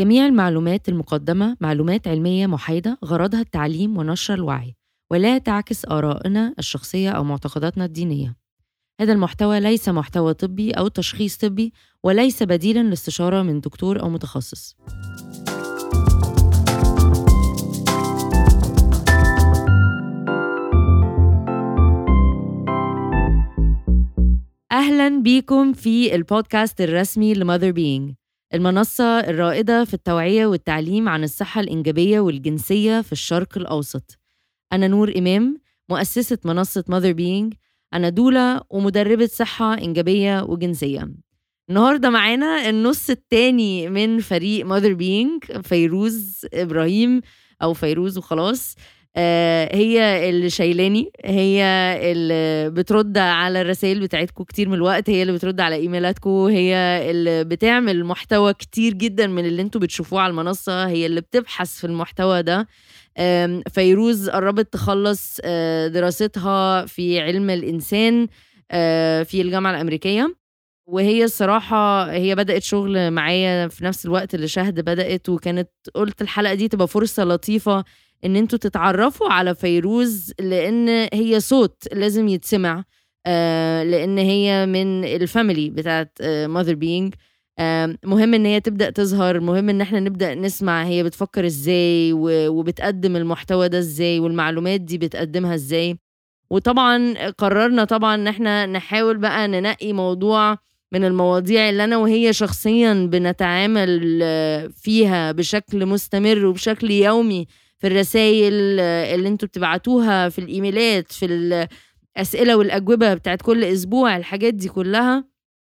جميع المعلومات المقدمة معلومات علمية محايدة غرضها التعليم ونشر الوعي ولا تعكس آرائنا الشخصية أو معتقداتنا الدينية. هذا المحتوى ليس محتوى طبي أو تشخيص طبي وليس بديلا لاستشارة من دكتور أو متخصص. أهلا بيكم في البودكاست الرسمي لماذر بينج المنصة الرائدة في التوعية والتعليم عن الصحة الإنجابية والجنسية في الشرق الأوسط. أنا نور إمام مؤسسة منصة Motherbeing أنا doula ومدربة صحة إنجابية وجنسية. النهارده معانا النص التاني من فريق Motherbeing فيروز إبراهيم أو فيروز وخلاص. هي اللي شايلاني هي اللي بترد على الرسائل بتاعتكم كتير من الوقت هي اللي بترد على إيميلاتكم هي اللي بتعمل محتوى كتير جدا من اللي أنتوا بتشوفوه على المنصة هي اللي بتبحث في المحتوى ده. فيروز قربت تخلص آه، دراستها في علم الإنسان آه، في الجامعة الأمريكية. وهي الصراحة هي بدأت شغل معايا في نفس الوقت اللي شهد بدأت وكانت قلت الحلقة دي تبقى فرصة لطيفة إن أنتوا تتعرفوا على فيروز لأن هي صوت لازم يتسمع آه لأن هي من ال family بتاعت Motherbeing آه مهم إن هي تبدأ تظهر مهم إن إحنا نبدأ نسمع هي بتفكر إزاي وبتقدم المحتوى ده إزاي والمعلومات دي بتقدمها إزاي. وطبعا قررنا طبعا إن إحنا نحاول بقى ننقي موضوع من المواضيع اللي أنا وهي شخصيا بنتعامل آه، فيها بشكل مستمر وبشكل يومي. في الرسائل اللي أنتوا بتبعتوها في الإيميلات في الأسئلة والأجوبة بتاعت كل أسبوع الحاجات دي كلها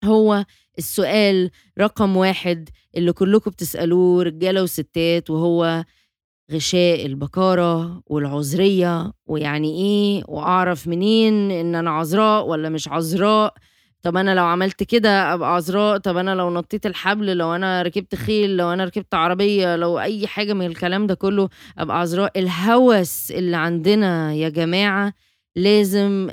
هو السؤال رقم واحد اللي كلكم بتسألوه رجالة وستات وهو غشاء البكاره والعذرية ويعني إيه وأعرف منين إن أنا عذراء ولا مش عذراء؟ طب أنا لو عملت كده أبقى عذراء طب أنا لو نطيت الحبل لو أنا ركبت خيل لو أنا ركبت عربية لو أي حاجة من الكلام ده كله أبقى عذراء. الهوس اللي عندنا يا جماعة لازم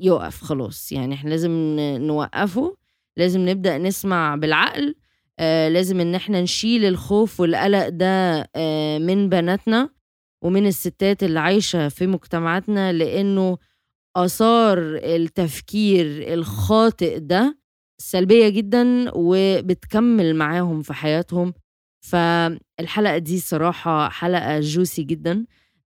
يقف خلاص يعني إحنا لازم نوقفه لازم نبدأ نسمع بالعقل آه لازم إن إحنا نشيل الخوف والقلق ده آه من بناتنا ومن الستات اللي عايشة في مجتمعاتنا لأنه آثار التفكير الخاطئ ده سلبية جدا وبتكمل معاهم في حياتهم. فالحلقة دي صراحة حلقة جوسي جدا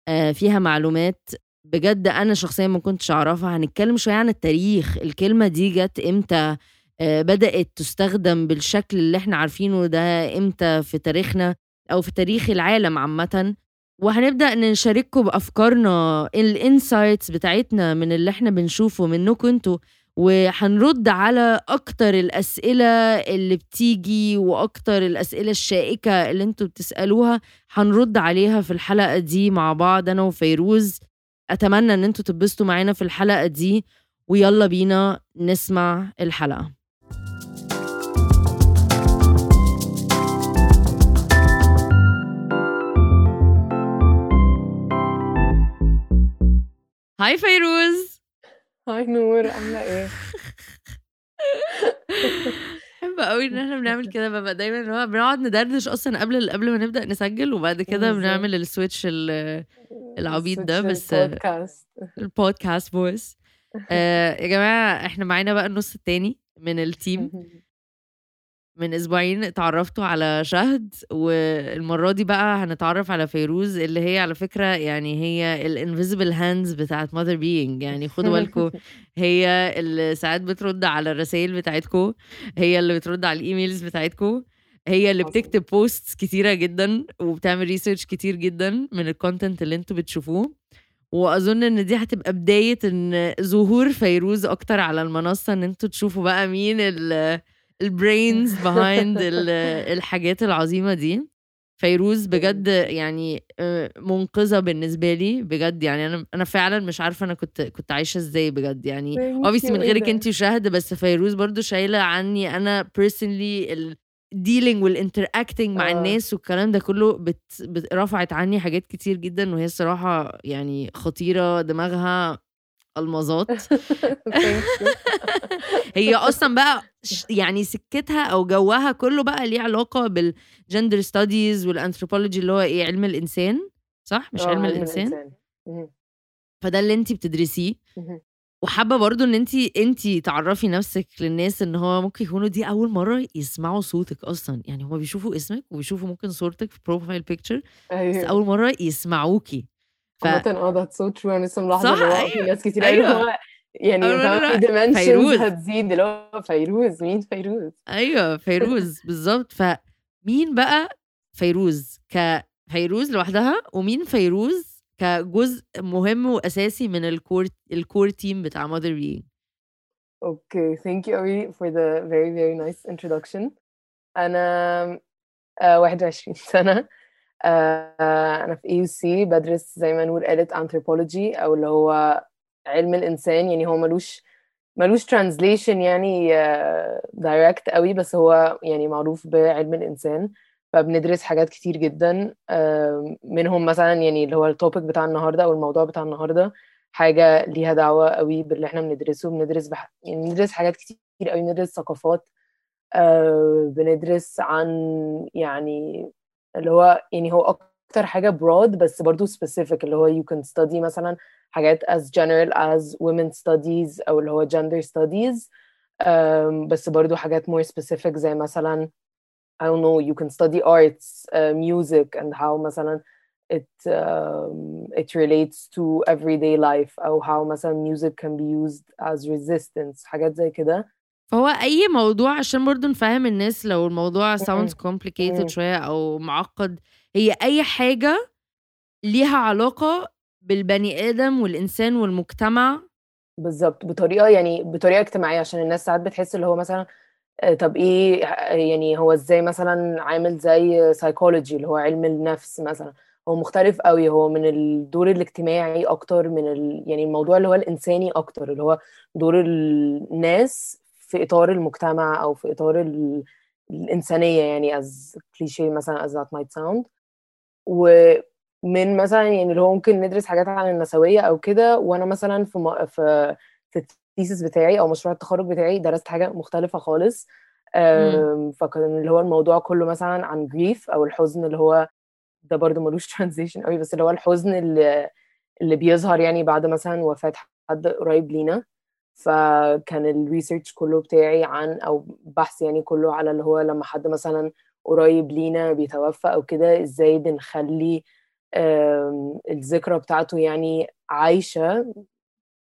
آه، فيها معلومات بجد أنا شخصيا ما كنتش أعرفها. هنتكلم شوية عن التاريخ. الكلمة دي جت إمتى؟ آه، بدأت تستخدم بالشكل اللي إحنا عارفينه ده إمتى في تاريخنا أو في تاريخ العالم عامةً؟ وهنبدأ نشارككم بأفكارنا الانسايتس بتاعتنا من اللي إحنا بنشوفه منكم أنتوا وهنرد على أكتر الأسئلة اللي بتيجي وأكتر الأسئلة الشائكة اللي أنتوا بتسألوها هنرد عليها في الحلقة دي مع بعض أنا وفيروز. أتمنى إن أنتوا تتبسطوا معانا في الحلقة دي ويلا بينا نسمع الحلقة. هاي فيروز hi نور عاملة إيه؟ بحب قوي إن إحنا بنعمل كده ببقى دايما اللي هو بنقعد ندردش أصلا قبل قبل ما نبدأ نسجل وبعد كده. بنعمل ال switch ال- العبيط ده بس- ال podcast ال podcast voice آه يا جماعة إحنا معانا بقى النص التاني من ال team من أسبوعين اتعرفتوا على شهد والمرة دي بقى هنتعرف على فيروز اللي هي على فكرة يعني هي ال invisible hands بتاعت Motherbeing يعني خدوا بالكم هي اللي ساعات بترد على الرسائل بتاعتكم هي اللي بترد على ال emails بتاعتكم هي اللي. بتكتب posts كتيرة جدا وبتعمل research كتير جدا من ال content اللي أنتوا بتشوفوه وأظن إن دي هتبقى بداية إن ظهور فيروز أكتر على المنصة إن أنتوا تشوفوا بقى مين ال ال brains ال- الحاجات العظيمة دي. فيروز بجد يعني آه، منقذة بالنسبة لي بجد. يعني أنا أنا فعلا مش عارفة أنا كنت كنت عايشة إزاي بجد. يعني obviously you، من إيه غيرك؟ انت وشهد بس فيروز برضو شايلة عني أنا personally ال dealing وال interacting مع آه. الناس والكلام ده كله بت... بت... رفعت عني حاجات كتير جدا. وهي الصراحة يعني خطيرة دماغها ألماظات. هي أصلا بقى يعني سكتها أو جوها كله بقى ليه علاقة بال gender studies وال anthropology اللي هو إيه علم الإنسان صح؟ مش آه، علم الإنسان. فده اللي انت بتدرسيه. وحابة برضو إن انت انت تعرفي نفسك للناس إن هو ممكن يكونوا دي أول مرة يسمعوا صوتك أصلا. يعني هما بيشوفوا اسمك وبيشوفوا ممكن صورتك في profile picture بس أيوه. أول مرة يسمعوكي. عامة آه that's so true. أنا لسه ملاحظة صح أيوه. ناس كتير أيوه. هو يعني في فيروز. هتزيد اللي هو فيروز مين فيروز؟ أيوه فيروز بالظبط. فمين بقى فيروز؟ كفيروز لوحدها ومين فيروز كجزء مهم وأساسي من ال core ال core team بتاع Mother Being okay thank you قوي for the very very nice introduction. أنا آه 21 سنة. آه أنا في AUC بدرس زي ما نور قالت anthropology أو اللي هو علم الإنسان يعني هو ملوش ملوش translation يعني آه direct قوي بس هو يعني معروف بعلم الإنسان. فبندرس حاجات كتير جدا آه منهم مثلا يعني اللي هو ال topic بتاع النهارده أو الموضوع بتاع النهارده. حاجة ليها دعوة قوي باللي إحنا بندرسه. بندرس بح... يعني بندرس حاجات كتير قوي بندرس ثقافات آه بندرس عن يعني اللي هو يعني هو أكتر حاجة broad بس برضو specific اللي هو you can study مثلا حاجات as general as women studies أو اللي هو gender studies um, بس برضو حاجات more specific زي مثلا I don't know you can study arts uh, music and how مثلا it um, it relates to everyday life أو how مثلا music can be used as resistance حاجات زي كده فهو أي موضوع عشان برضو نفهم الناس لو الموضوع sounds complicated. شوية أو معقد هي أي حاجة ليها علاقة بالبني آدم والإنسان والمجتمع. بالظبط بطريقة يعني بطريقة اجتماعية عشان الناس ساعات بتحس اللي هو مثلا آه، طب إيه يعني هو إزاي مثلا عامل زي سايكولوجي اللي هو علم النفس مثلا. هو مختلف قوي هو من الدور الاجتماعي أكتر من ال... يعني الموضوع اللي هو الإنساني أكتر اللي هو دور الناس في إطار المجتمع أو في إطار ال... الإنسانية يعني as cliché مثلا as that might sound. ومن مثلا يعني اللي هو ممكن ندرس حاجات عن النسوية أو كده وأنا مثلا في م... في في ال thesis بتاعي أو مشروع التخرج بتاعي درست حاجة مختلفة خالص. فكان اللي هو الموضوع كله مثلا عن grief أو الحزن اللي هو ده برضو ملوش translation قوي بس اللي هو الحزن اللي, اللي بيظهر يعني بعد مثلا وفاة حد قريب لينا. فكان الريسيرش كله بتاعي عن أو بحث يعني كله على اللي هو لما حد مثلا قريب لينا بيتوفى أو كده إزاي بنخلي الذكرى بتاعته يعني عايشة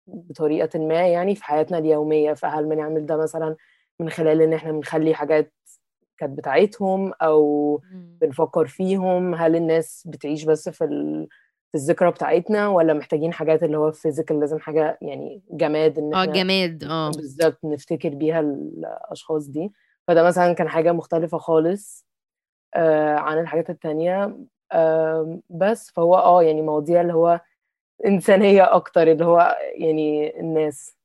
بطريقة ما يعني في حياتنا اليومية فهل بنعمل ده مثلا من خلال إن إحنا بنخلي حاجات كانت بتاعتهم أو. بنفكر فيهم هل الناس بتعيش بس في. في الذكرى بتاعتنا ولا محتاجين حاجات اللي هو فيزيكال لازم حاجة يعني جماد إن آه جماد آه. بالظبط نفتكر بيها الأشخاص دي. فده مثلا كان حاجة مختلفة خالص آه عن الحاجات التانية. آه بس فهو آه يعني مواضيع اللي هو إنسانية أكتر اللي هو يعني الناس.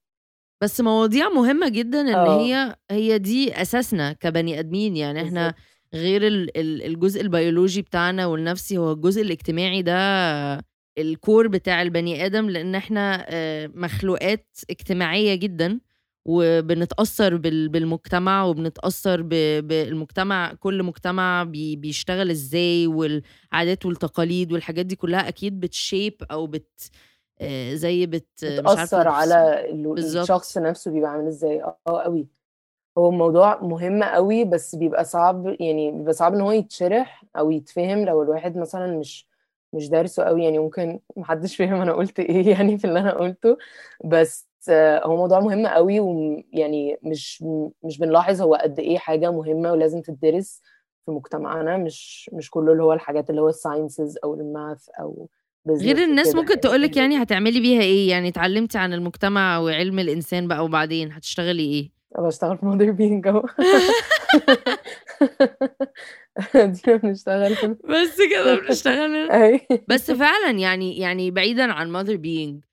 بس مواضيع مهمة جدا إن آه. هي هي دي أساسنا كبني آدمين. يعني إحنا بالظبط. غير ال- ال- الجزء البيولوجي بتاعنا والنفسي هو الجزء الاجتماعي ده ال core بتاع البني آدم لأن إحنا آه، مخلوقات اجتماعية جدا وبنتأثر بال- بالمجتمع وبنتأثر ب- بالمجتمع كل مجتمع بي- بيشتغل إزاي والعادات والتقاليد والحاجات دي كلها أكيد بت shape أو بت آه، زي بت بتأثر على الشخص نفسه بيبقى عامل إزاي. آه آه، قوي هو الموضوع مهم قوي بس بيبقى صعب يعني بيبقى صعب إن هو يتشرح أو يتفهم لو الواحد مثلا مش مش دارسه قوي يعني ممكن محدش فاهم أنا قلت إيه يعني في اللي أنا قلته. بس هو موضوع مهم قوي ويعني مش مش بنلاحظ هو قد إيه حاجة مهمة ولازم تدرس في مجتمعنا مش مش كله اللي هو الحاجات اللي هو الساينسز أو الماث أو غير الناس وكده ممكن يعني تقولك يعني هتعملي بيها إيه؟ يعني اتعلمتي عن المجتمع وعلم الإنسان بقى وبعدين هتشتغلي إيه؟ بشتغل في Mother Being اهو دي بنشتغل هنا بس كده بنشتغل هنا. بس فعلا يعني يعني بعيدا عن mother being.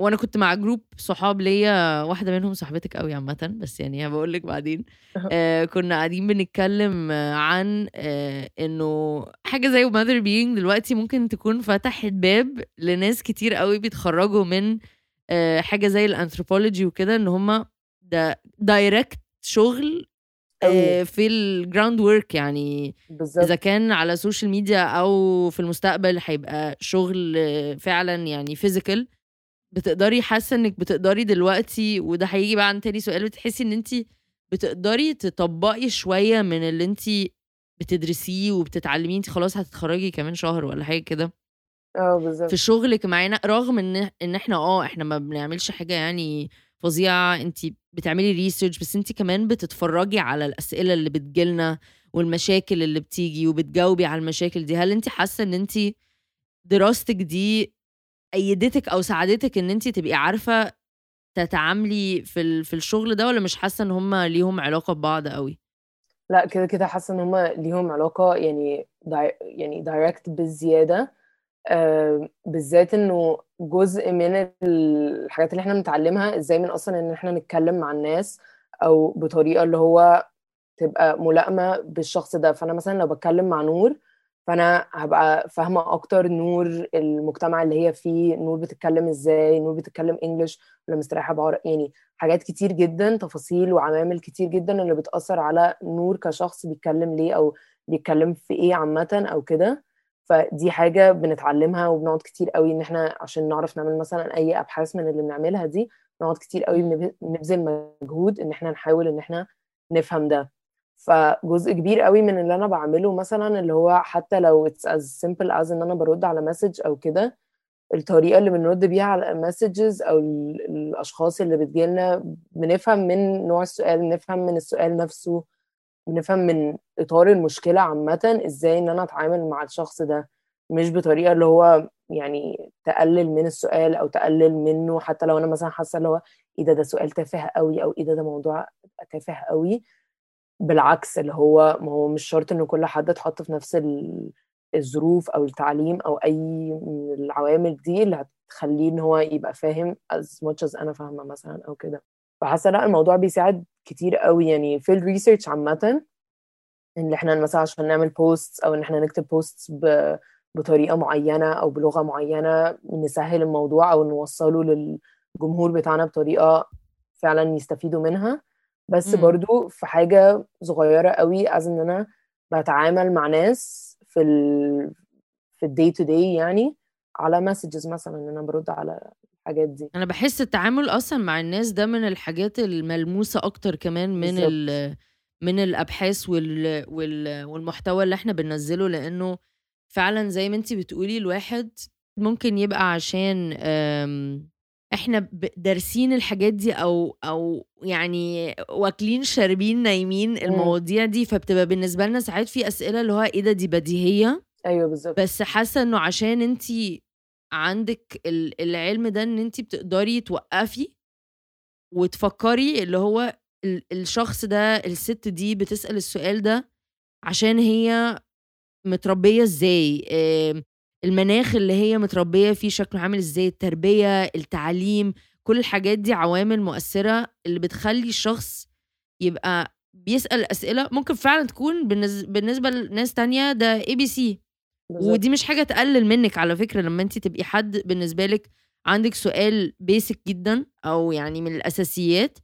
وأنا كنت مع group صحاب ليا واحدة منهم صاحبتك قوي عامة بس يعني بقول لك بعدين. آه كنا قاعدين بنتكلم عن آه إنه حاجة زي mother being دلوقتي ممكن تكون فتحت باب لناس كتير قوي بيتخرجوا من آه، حاجة زي الانثروبولوجي وكده إن هم ده direct شغل. آه، في ال groundwork يعني. بالظبط. إذا كان على ال social media أو في المستقبل هيبقى شغل آه، فعلا يعني physical بتقدري حاسة إنك بتقدري دلوقتي وده هيجي بقى عن تاني سؤال بتحسي إن انت بتقدري تطبقي شوية من اللي انت بتدرسيه وبتتعلميه؟ انت خلاص هتتخرجي كمان شهر ولا حاجة كده. آه بالظبط. في شغلك معانا رغم إن إن إحنا آه إحنا ما بنعملش حاجة يعني فظيعة. انت بتعملي research بس انت كمان بتتفرجي على الأسئلة اللي بتجيلنا والمشاكل اللي بتيجي وبتجاوبي على المشاكل دي. هل انت حاسة ان انت دراستك دي أفادتك أو ساعدتك إن انت تبقي عارفة تتعاملي في في الشغل ده ولا مش حاسة إن هم ليهم علاقة ببعض قوي لا كده كده حاسة إن هما ليهم علاقة يعني di- يعني direct بالزيادة آه بالذات إنه جزء من الحاجات اللي إحنا بنتعلمها إزاي من أصلا إن إحنا نتكلم مع الناس أو بطريقة اللي هو تبقى ملائمة بالشخص ده. فأنا مثلا لو بتكلم مع نور فأنا هبقى فاهمة أكتر نور المجتمع اللي هي فيه نور بتتكلم إزاي نور بتتكلم إنجلش ولا مستريحة بعربي يعني حاجات كتير جدا تفاصيل وعوامل كتير جدا اللي بتأثر على نور كشخص بيتكلم ليه أو بيتكلم في إيه عامة أو كده. فدي حاجة بنتعلمها وبنقعد كتير قوي إن إحنا عشان نعرف نعمل مثلا أي أبحاث من اللي بنعملها دي نقعد كتير قوي بنب- بنبذل مجهود إن إحنا نحاول إن إحنا نفهم ده. فجزء كبير قوي من اللي أنا بعمله مثلا اللي هو حتى لو it's as simple as إن أنا برد على message أو كده الطريقة اللي بنرد بيها على ال messages أو ال- الأشخاص اللي بتجيلنا بنفهم من نوع السؤال بنفهم من السؤال نفسه بنفهم من إطار المشكلة عامة إزاي إن أنا أتعامل مع الشخص ده مش بطريقة اللي هو يعني تقلل من السؤال أو تقلل منه حتى لو أنا مثلا حاسة اللي هو إيه ده ده سؤال تافه قوي أو إيه ده ده موضوع تافه قوي. بالعكس اللي هو ما هو مش شرط إن كل حد اتحط في نفس ال- الظروف أو التعليم أو أي من العوامل دي اللي هتخليه إن هو يبقى فاهم as much as أنا فاهمة مثلا أو كده. فحاسة لا الموضوع بيساعد كتير قوي يعني في ال research عامة إن إحنا مثلا عشان نعمل post أو إن إحنا نكتب post بطريقة معينة أو بلغة معينة نسهل الموضوع أو نوصله للجمهور بتاعنا بطريقة فعلا يستفيدوا منها بس مم. برضو في حاجة صغيرة قوي as إن أنا بتعامل مع ناس في ال في ال day to day يعني على messages مثلا إن أنا برد على الحاجات دي. أنا بحس التعامل أصلا مع الناس ده من الحاجات الملموسة أكتر كمان من. ال من الأبحاث وال وال والمحتوى اللي إحنا بننزله لأنه فعلا زي ما انتي بتقولي الواحد ممكن يبقى عشان أم، إحنا دارسين الحاجات دي أو أو يعني واكلين شاربين نايمين المواضيع دي فبتبقى بالنسبة لنا ساعات في أسئلة اللي هو إيه ده دي بديهية؟ أيوه بالظبط. بس حاسة إنه عشان انت عندك ال- العلم ده إن انت بتقدري توقفي وتفكري اللي هو ال- الشخص ده الست دي بتسأل السؤال ده عشان هي متربية إزاي؟ آم، المناخ اللي هي متربية فيه شكله عامل إزاي؟ التربية التعليم كل الحاجات دي عوامل مؤثرة اللي بتخلي الشخص يبقى بيسأل أسئلة ممكن فعلا تكون بالنسبة لناس تانية ده ABC بالظبط. ودي مش حاجة تقلل منك على فكرة لما انت تبقي حد بالنسبة لك عندك سؤال basic جدا أو يعني من الأساسيات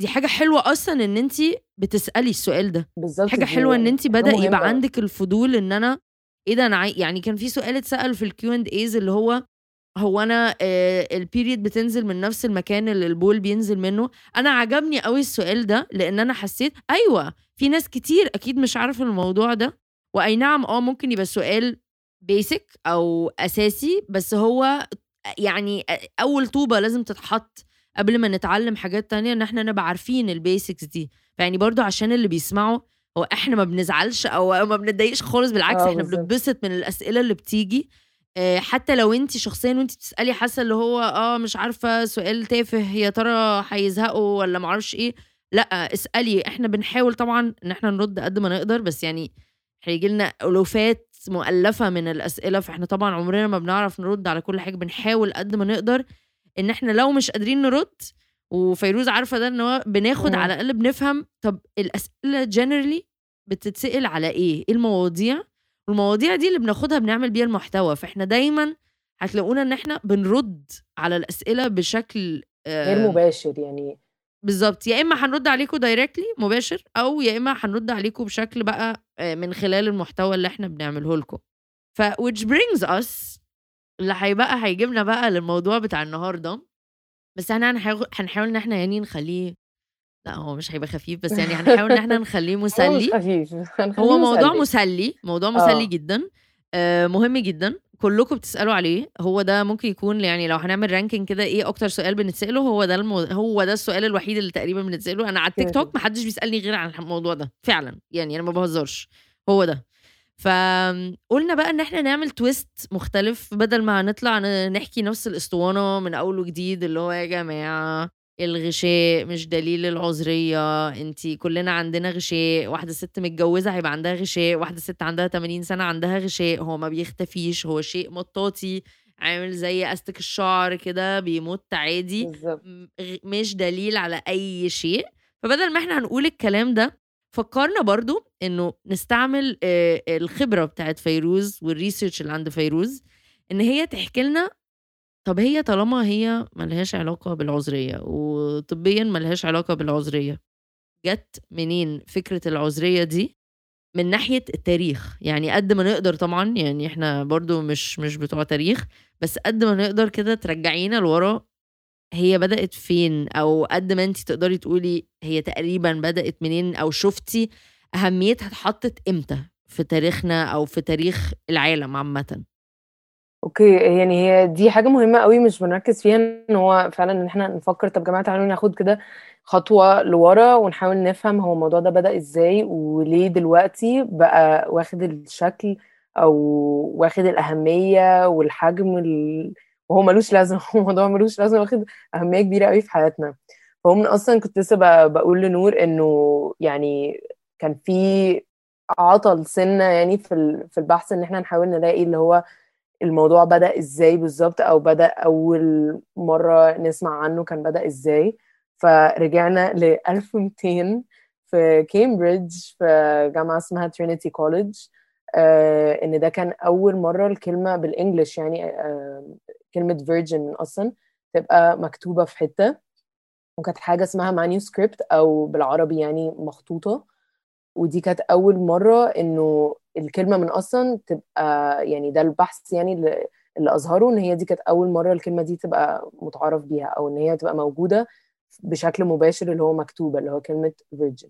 دي حاجة حلوة أصلا إن انت بتسألي السؤال ده. بالظبط حاجة حلوة إن انت بدأ يبقى. عندك الفضول إن أنا إيه ده أنا عاي... يعني كان في سؤال اتسأل في ال Q and As اللي هو هو أنا آه ال period بتنزل من نفس المكان اللي البول بينزل منه؟ أنا عجبني قوي السؤال ده لأن أنا حسيت أيوه في ناس كتير أكيد مش عارفة الموضوع ده. وأي نعم آه ممكن يبقى السؤال basic أو أساسي بس هو يعني أول طوبة لازم تتحط قبل ما نتعلم حاجات تانية إن إحنا نبقى عارفين ال basics دي. فيعني برضو عشان اللي بيسمعوا هو إحنا ما بنزعلش أو ما بنتضايقش خالص بالعكس آه، إحنا. بنتبسط من الأسئلة اللي بتيجي. آه، حتى لو أنت شخصيا وأنت بتسألي حاسة اللي هو آه مش عارفة سؤال تافه يا ترى هيزهقوا ولا معرفش إيه لأ اسألي. إحنا بنحاول طبعا إن إحنا نرد قد ما نقدر بس يعني هيجي لنا ألوفات مؤلفة من الأسئلة فإحنا طبعا عمرنا ما بنعرف نرد على كل حاجة بنحاول قد ما نقدر إن إحنا لو مش قادرين نرد وفيروز عارفة ده إن هو بناخد. على الأقل بنفهم طب الأسئلة جنرالي بتتسأل على إيه؟ إيه المواضيع؟ والمواضيع دي اللي بناخدها بنعمل بيها المحتوى فإحنا دايما هتلاقونا إن إحنا بنرد على الأسئلة بشكل غير آه، مباشر يعني. بالظبط. يا إما هنرد عليكم دايركتلي مباشر أو يا إما هنرد عليكم بشكل بقى آه، من خلال المحتوى اللي إحنا بنعمله لكم. ف which brings us اللي هيبقى هيجيبنا بقى للموضوع بتاع النهارده. بس إحنا هنحاول إن إحنا يعني نخليه لا هو مش هيبقى خفيف بس يعني هنحاول إن إحنا نخليه هو مسلي. خفيف. هنخليه هو موضوع مسلي. مسلي موضوع مسلي آه جدا آه، مهم جدا. كلكم بتسألوا عليه هو ده ممكن يكون يعني لو هنعمل ranking كده إيه أكتر سؤال بنتسأله هو ده المو... هو ده السؤال الوحيد اللي تقريبا بنتسأله. أنا على التيك توك كده. محدش بيسألني غير عن الموضوع ده فعلا. يعني أنا ما بهزرش. هو ده. فقلنا بقى إن إحنا نعمل twist مختلف بدل ما نطلع ن- نحكي نفس الأسطوانة من أول وجديد اللي هو يا جماعة الغشاء مش دليل العذرية انتي كلنا عندنا غشاء واحدة ست متجوزة هيبقى عندها غشاء واحدة ست عندها 80 سنة عندها غشاء هو ما بيختفيش هو شيء مطاطي عامل زي أستك الشعر كده بيموت عادي مش دليل على أي شيء. فبدل ما إحنا هنقول الكلام ده فكرنا برضو إنه نستعمل الخبرة بتاعت فيروز وال research اللي عند فيروز إن هي تحكي لنا طب هي طالما هي ملهاش علاقة بالعذرية وطبيا ملهاش علاقة بالعذرية جت منين فكرة العذرية دي؟ من ناحية التاريخ. يعني قد ما نقدر طبعا يعني إحنا برضو مش مش بتوع تاريخ بس قد ما نقدر كده ترجعينا لورا. هي بدأت فين؟ أو قد ما انت تقدري تقولي هي تقريبا بدأت منين؟ أو شفتي أهميتها اتحطت إمتى في تاريخنا أو في تاريخ العالم عامة؟ أوكي يعني هي دي حاجة مهمة قوي مش بنركز فيها إن هو فعلا إن إحنا نفكر طب جماعة تعالوا ناخد كده خطوة لورا ونحاول نفهم هو الموضوع ده بدأ إزاي وليه دلوقتي بقى واخد الشكل أو واخد الأهمية والحجم ال... وهو ملوش لازمة هو الموضوع ملوش لازمة واخد أهمية كبيرة قوي في حياتنا. فهو أصلا كنت لسه بقول لنور إنه يعني كان في عطل سنة يعني في في البحث إن إحنا نحاول نلاقي اللي هو الموضوع بدأ إزاي بالظبط أو بدأ أول مرة نسمع عنه كان بدأ إزاي. فرجعنا ل 1200 في كامبريدج في جامعة اسمها ترينيتي كوليدج إن ده كان أول مرة الكلمة بال English يعني آه، كلمة virgin أصلا تبقى مكتوبة في حتة. وكانت حاجة اسمها manuscript أو بالعربي يعني مخطوطة. ودي كانت أول مرة إنه الكلمة من أصلا تبقى يعني ده البحث يعني اللي, أظهره إن هي دي كانت أول مرة الكلمة دي تبقى متعارف بيها أو إن هي تبقى موجودة بشكل مباشر اللي هو مكتوبة اللي هو كلمة virgin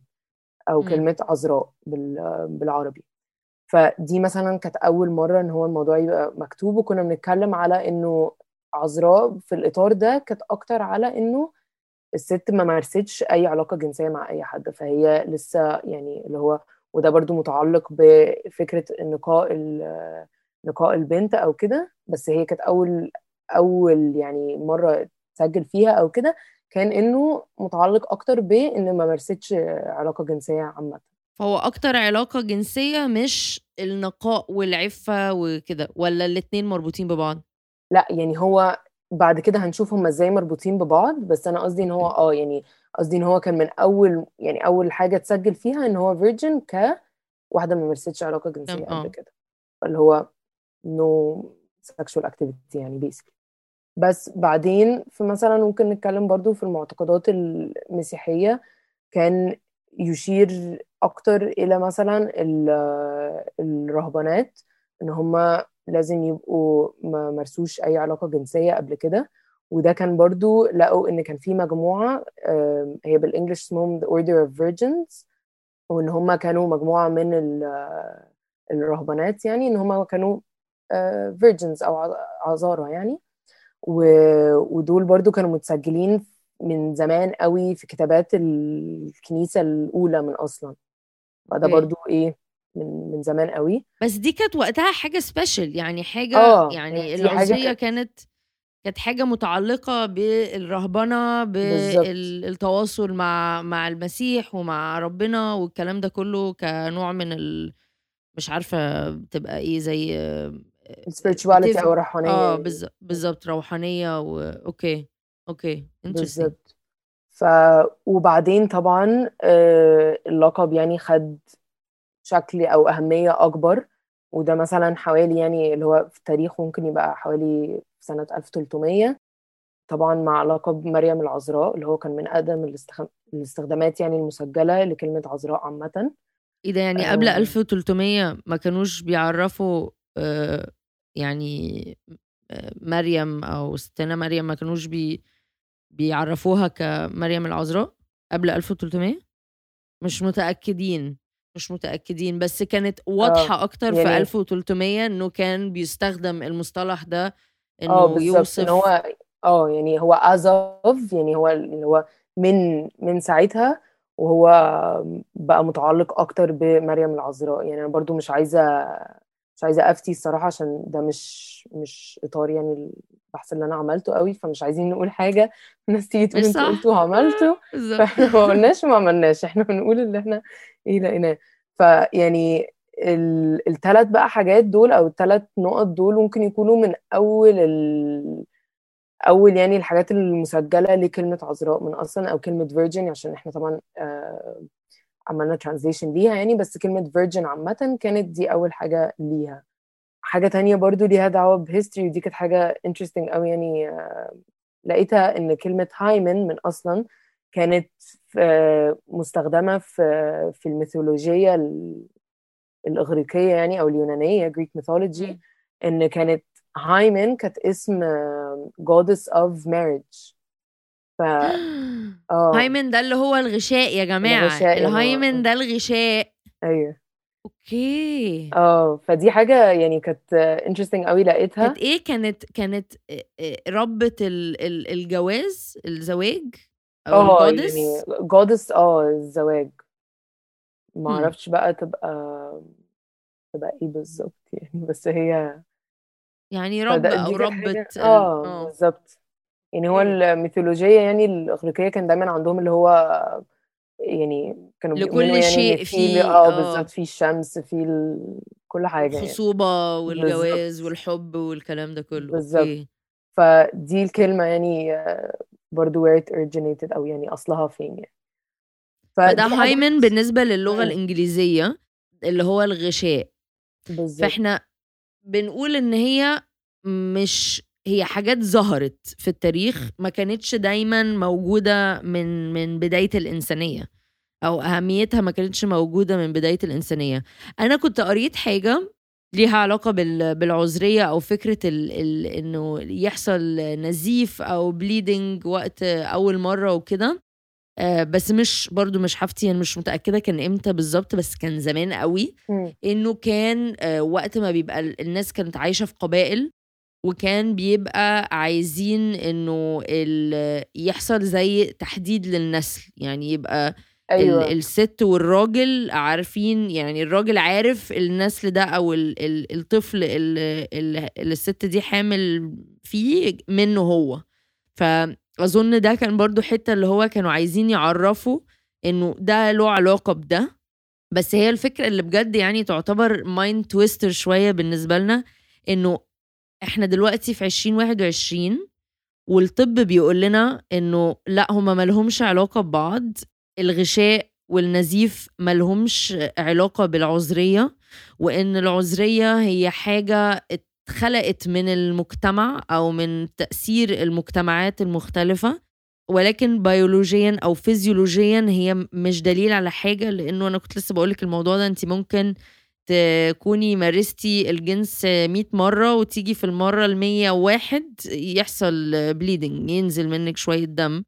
أو مم. كلمة عذراء بال- بالعربي فدي مثلا كانت أول مرة إن هو الموضوع يبقى مكتوب وكنا بنتكلم على إنه عذراء في الإطار ده كانت أكتر على إنه الست ما مارستش أي علاقة جنسية مع أي حد فهي لسه يعني اللي هو وده برضو متعلق بفكرة نقاء نقاء البنت أو كده. بس هي كانت أول أول يعني مرة تسجل فيها أو كده كان إنه متعلق أكتر بان ما مارستش علاقة جنسية عامة. فهو أكتر علاقة جنسية مش النقاء والعفة وكده ولا الاتنين مربوطين ببعض؟ لا يعني هو بعد كده هنشوف هما إزاي مربوطين ببعض بس أنا قصدي إن هو آه يعني قصدي إن هو كان من أول يعني أول حاجة تسجل فيها إن هو فيرجن كواحده ما مارستش علاقة جنسية قبل آه. كده. اللي هو no sexual activity يعني basically. بس بعدين في مثلا ممكن نتكلم برضو في المعتقدات المسيحية كان يشير أكتر إلى مثلا ال- الرهبانات إن هما لازم يبقوا ما مارسوش أي علاقة جنسية قبل كده. وده كان برضو لقوا إن كان في مجموعة آم، هي بالإنجلش اسمهم The Order of Virgins وإن هما كانوا مجموعة من ال- الرهبانات يعني إن هما كانوا آه، virgins أو ع- عذارى يعني. ودول برضو كانوا متسجلين من زمان قوي في كتابات الكنيسة الأولى من أصلا. فده برضو إيه من من زمان قوي. بس دي كانت وقتها حاجة سبيشال يعني حاجة آه يعني حاجة العزية كانت كانت متعلقة بالرهبنة بالظبط. بالتواصل مع مع المسيح ومع ربنا والكلام ده كله كنوع من ال مش عارفة بتبقى إيه زي ال spirituality بتف... أو الروحانية آه يعني بالظبط روحانية و... okay okay بالظبط. ف وبعدين طبعا آه، اللقب يعني خد شكل أو أهمية أكبر وده مثلا حوالي يعني اللي هو في التاريخ ممكن يبقى حوالي سنة 1300 طبعا مع لقب مريم العذراء اللي هو كان من أقدم الاستخ- الاستخدامات يعني المسجلة لكلمة عذراء عامة. إيه ده يعني قبل آه. 1300 ما كانوش بيعرفوا آه، يعني آه، مريم أو ستنا مريم ما كانوش بي بيعرفوها كمريم العذراء قبل 1300 مش متأكدين. مش متأكدين بس كانت واضحة أكتر في يعني- 1300 إنه كان بيستخدم المصطلح ده إنه بالظبط يوصف إن هو آه يعني هو as of يعني هو اللي هو من من ساعتها وهو بقى متعلق أكتر بمريم العذراء. يعني أنا برضو مش عايزة مش عايزة أفتي الصراحة عشان ده مش مش إطار يعني البحث اللي أنا عملته قوي فمش عايزين نقول حاجة. الناس تيجي تقول أنتوا. قلتوا وعملتوا. فاحنا ما قلناش وما عملناش. إحنا بنقول اللي إحنا إيه لقيناه. فيعني الثلاث بقى حاجات دول أو الثلاث نقط دول ممكن يكونوا من أول ال... أول يعني الحاجات المسجلة لكلمة عذراء من أصلا أو كلمة virgin عشان إحنا طبعا آه، عملنا translation ليها يعني. بس كلمة virgin عامة كانت دي أول حاجة ليها. حاجة تانية برضو ليها دعوة ب history ودي كانت حاجة interesting قوي يعني آه، لقيتها إن كلمة hymen من أصلا كانت آه، مستخدمة في في الميثولوجية ال- الإغريقية يعني أو اليونانية Greek mythology. إن كانت هايمن كانت اسم آه، goddess of marriage ف آه هايمن ده اللي هو الغشاء يا جماعة الغشاء الهايمن جماعة. ده الغشاء أيوه أوكي. آه فدي حاجة يعني كانت آه، interesting قوي لقيتها. كانت إيه؟ كانت كانت آه، آه، ربة ال- ال- الجواز الزواج أو آه الجودس يعني goddess آه الزواج. ما مم. أعرفش بقى تبقى تبقى إيه بالظبط يعني بس هي يعني رب فده أو دي كانت ربة ال- آه آه. بالظبط يعني هو okay. الميثولوجية يعني الإغريقية كان دايما عندهم اللي هو يعني كانوا لكل يعني شيء في فيه آه آه. بالظبط في الشمس في ال... كل حاجة يعني. الخصوبة والجواز بالظبط والحب والكلام ده كله. بالظبط okay. فدي الكلمة يعني آه، برضو where it originated أو يعني أصلها فين يعني. فده هايمن للغة مم. الإنجليزية اللي هو الغشاء. بالظبط فإحنا بنقول إن هي مش هي حاجات ظهرت في التاريخ ما كانتش دايما موجودة من من بداية الإنسانية أو أهميتها ما كانتش موجودة من بداية الإنسانية. أنا كنت قريت حاجة ليها علاقة بال- بالعذرية أو فكرة ال ال إنه يحصل نزيف أو بليدنج وقت أول مرة وكده. آه، بس مش برضو مش حفتي يعني مش متأكدة كان إمتى بالظبط بس كان زمان قوي. إنه كان آه، وقت ما بيبقى ال- الناس كانت عايشة في قبائل وكان بيبقى عايزين إنه يحصل زي تحديد للنسل يعني يبقى أيوه. الست والراجل عارفين يعني الراجل عارف النسل ده أو ال- ال- الطفل اللي الست دي حامل فيه منه هو. فاظن ده كان برضو حتة اللي هو كانوا عايزين يعرفوا إنه ده له علاقة بده. بس هي الفكرة اللي بجد يعني تعتبر مايند تويستر شوية بالنسبة لنا إنه إحنا دلوقتي في 2021 والطب بيقول لنا إنه لا هما مالهمش علاقة ببعض الغشاء والنزيف مالهمش علاقة بالعذرية وإن العذرية هي حاجة اتخلقت من المجتمع أو من تأثير المجتمعات المختلفة ولكن بيولوجيا أو فيزيولوجيا هي مش دليل على حاجة لأنه أنا كنت لسه بقولك الموضوع ده أنت ممكن تكوني مارستي الجنس 100 مرة وتيجي في المرة ال 101 يحصل bleeding ينزل منك شوية دم.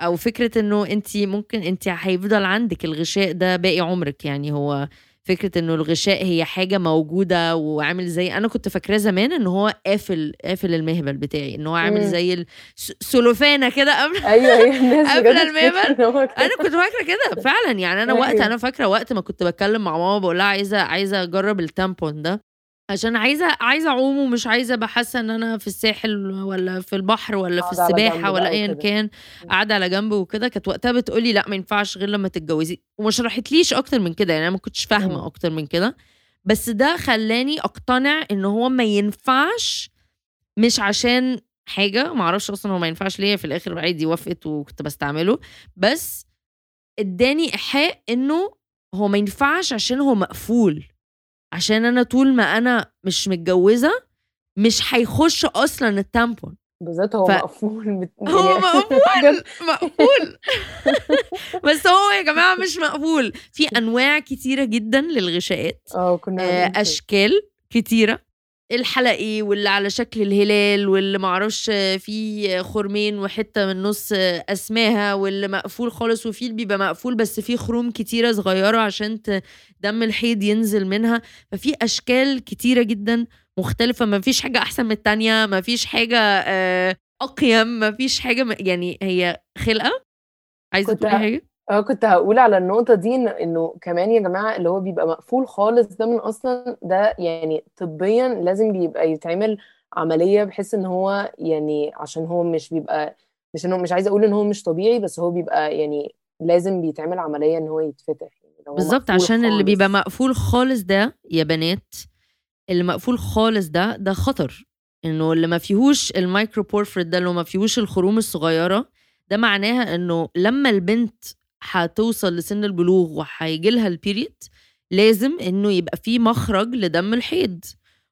أو فكرة إنه أنت ممكن أنت هيفضل عندك الغشاء ده باقي عمرك يعني هو فكرة إنه الغشاء هي حاجة موجودة وعامل زي أنا كنت فاكراه زمان إن هو قافل قافل المهبل بتاعي إن هو عامل. زي السلوفانة كده قبل أيوه أيوه قبل المهبل. أنا كنت فاكرة كده فعلا يعني أنا وقت أيوة. أنا فاكرة وقت ما كنت بتكلم مع ماما بقول لها عايزة عايزة أجرب التامبون ده عشان عايزه عايزة أعوم ومش عايزة بحاسه إن أنا في الساحل ولا في البحر ولا في السباحة ولا ايا. كان قاعدة على جنب وكده كانت وقتها بتقولي لأ ما ينفعش غير لما تتجوزي. وما شرحتليش أكتر من كده يعني أنا ما كنتش. فاهمة أكتر من كده. بس ده خلاني أقتنع إن هو ما ينفعش مش عشان حاجة ما أعرفش أصلا هو ما ينفعش ليه في الآخر عادي وافقت وكنت بستعمله. بس اداني إيحاء إنه هو ما ينفعش عشان هو مقفول. عشان أنا طول ما أنا مش متجوزة مش هيخش أصلا التامبون. بالذات هو ف- مقفول بت... هو يعني مقفول مقفول. بس هو يا جماعة مش مقفول. في أنواع كتيرة جدا للغشاءات آه كنا آه،. أشكال كتيرة. الحلقي واللي على شكل الهلال واللي معرفش فيه خرمين وحتة من النص أسماها واللي مقفول خالص وفي اللي بيبقى مقفول بس فيه خروم كتيرة صغيرة عشان دم الحيض ينزل منها. ففي أشكال كتيرة جدا مختلفة. ما فيش حاجة أحسن من التانية ما فيش حاجة آه، أقيم ما فيش حاجة يعني هي خلقة؟ عايزة تقولي حاجة؟ آه كنت هقول على النقطة دي إن- إنه كمان يا جماعة اللي هو بيبقى مقفول خالص ده من أصلا ده يعني طبيا لازم بيبقى يتعمل عملية بحيث إن هو يعني عشان هو مش بيبقى مش انه مش عايزة أقول إن هو مش طبيعي بس هو بيبقى يعني لازم بيتعمل عملية إن هو يتفتح يعني لو هو بالظبط مقفول عشان اللي بيبقى خالص. مقفول خالص ده يا بنات اللي مقفول خالص ده ده خطر إنه اللي ما فيهوش ال micro perforate ده اللي ما فيهوش الخروم الصغيرة ده معناها إنه لما البنت هتوصل لسن البلوغ وهيجي لها ال period لازم إنه يبقى في مخرج لدم الحيض.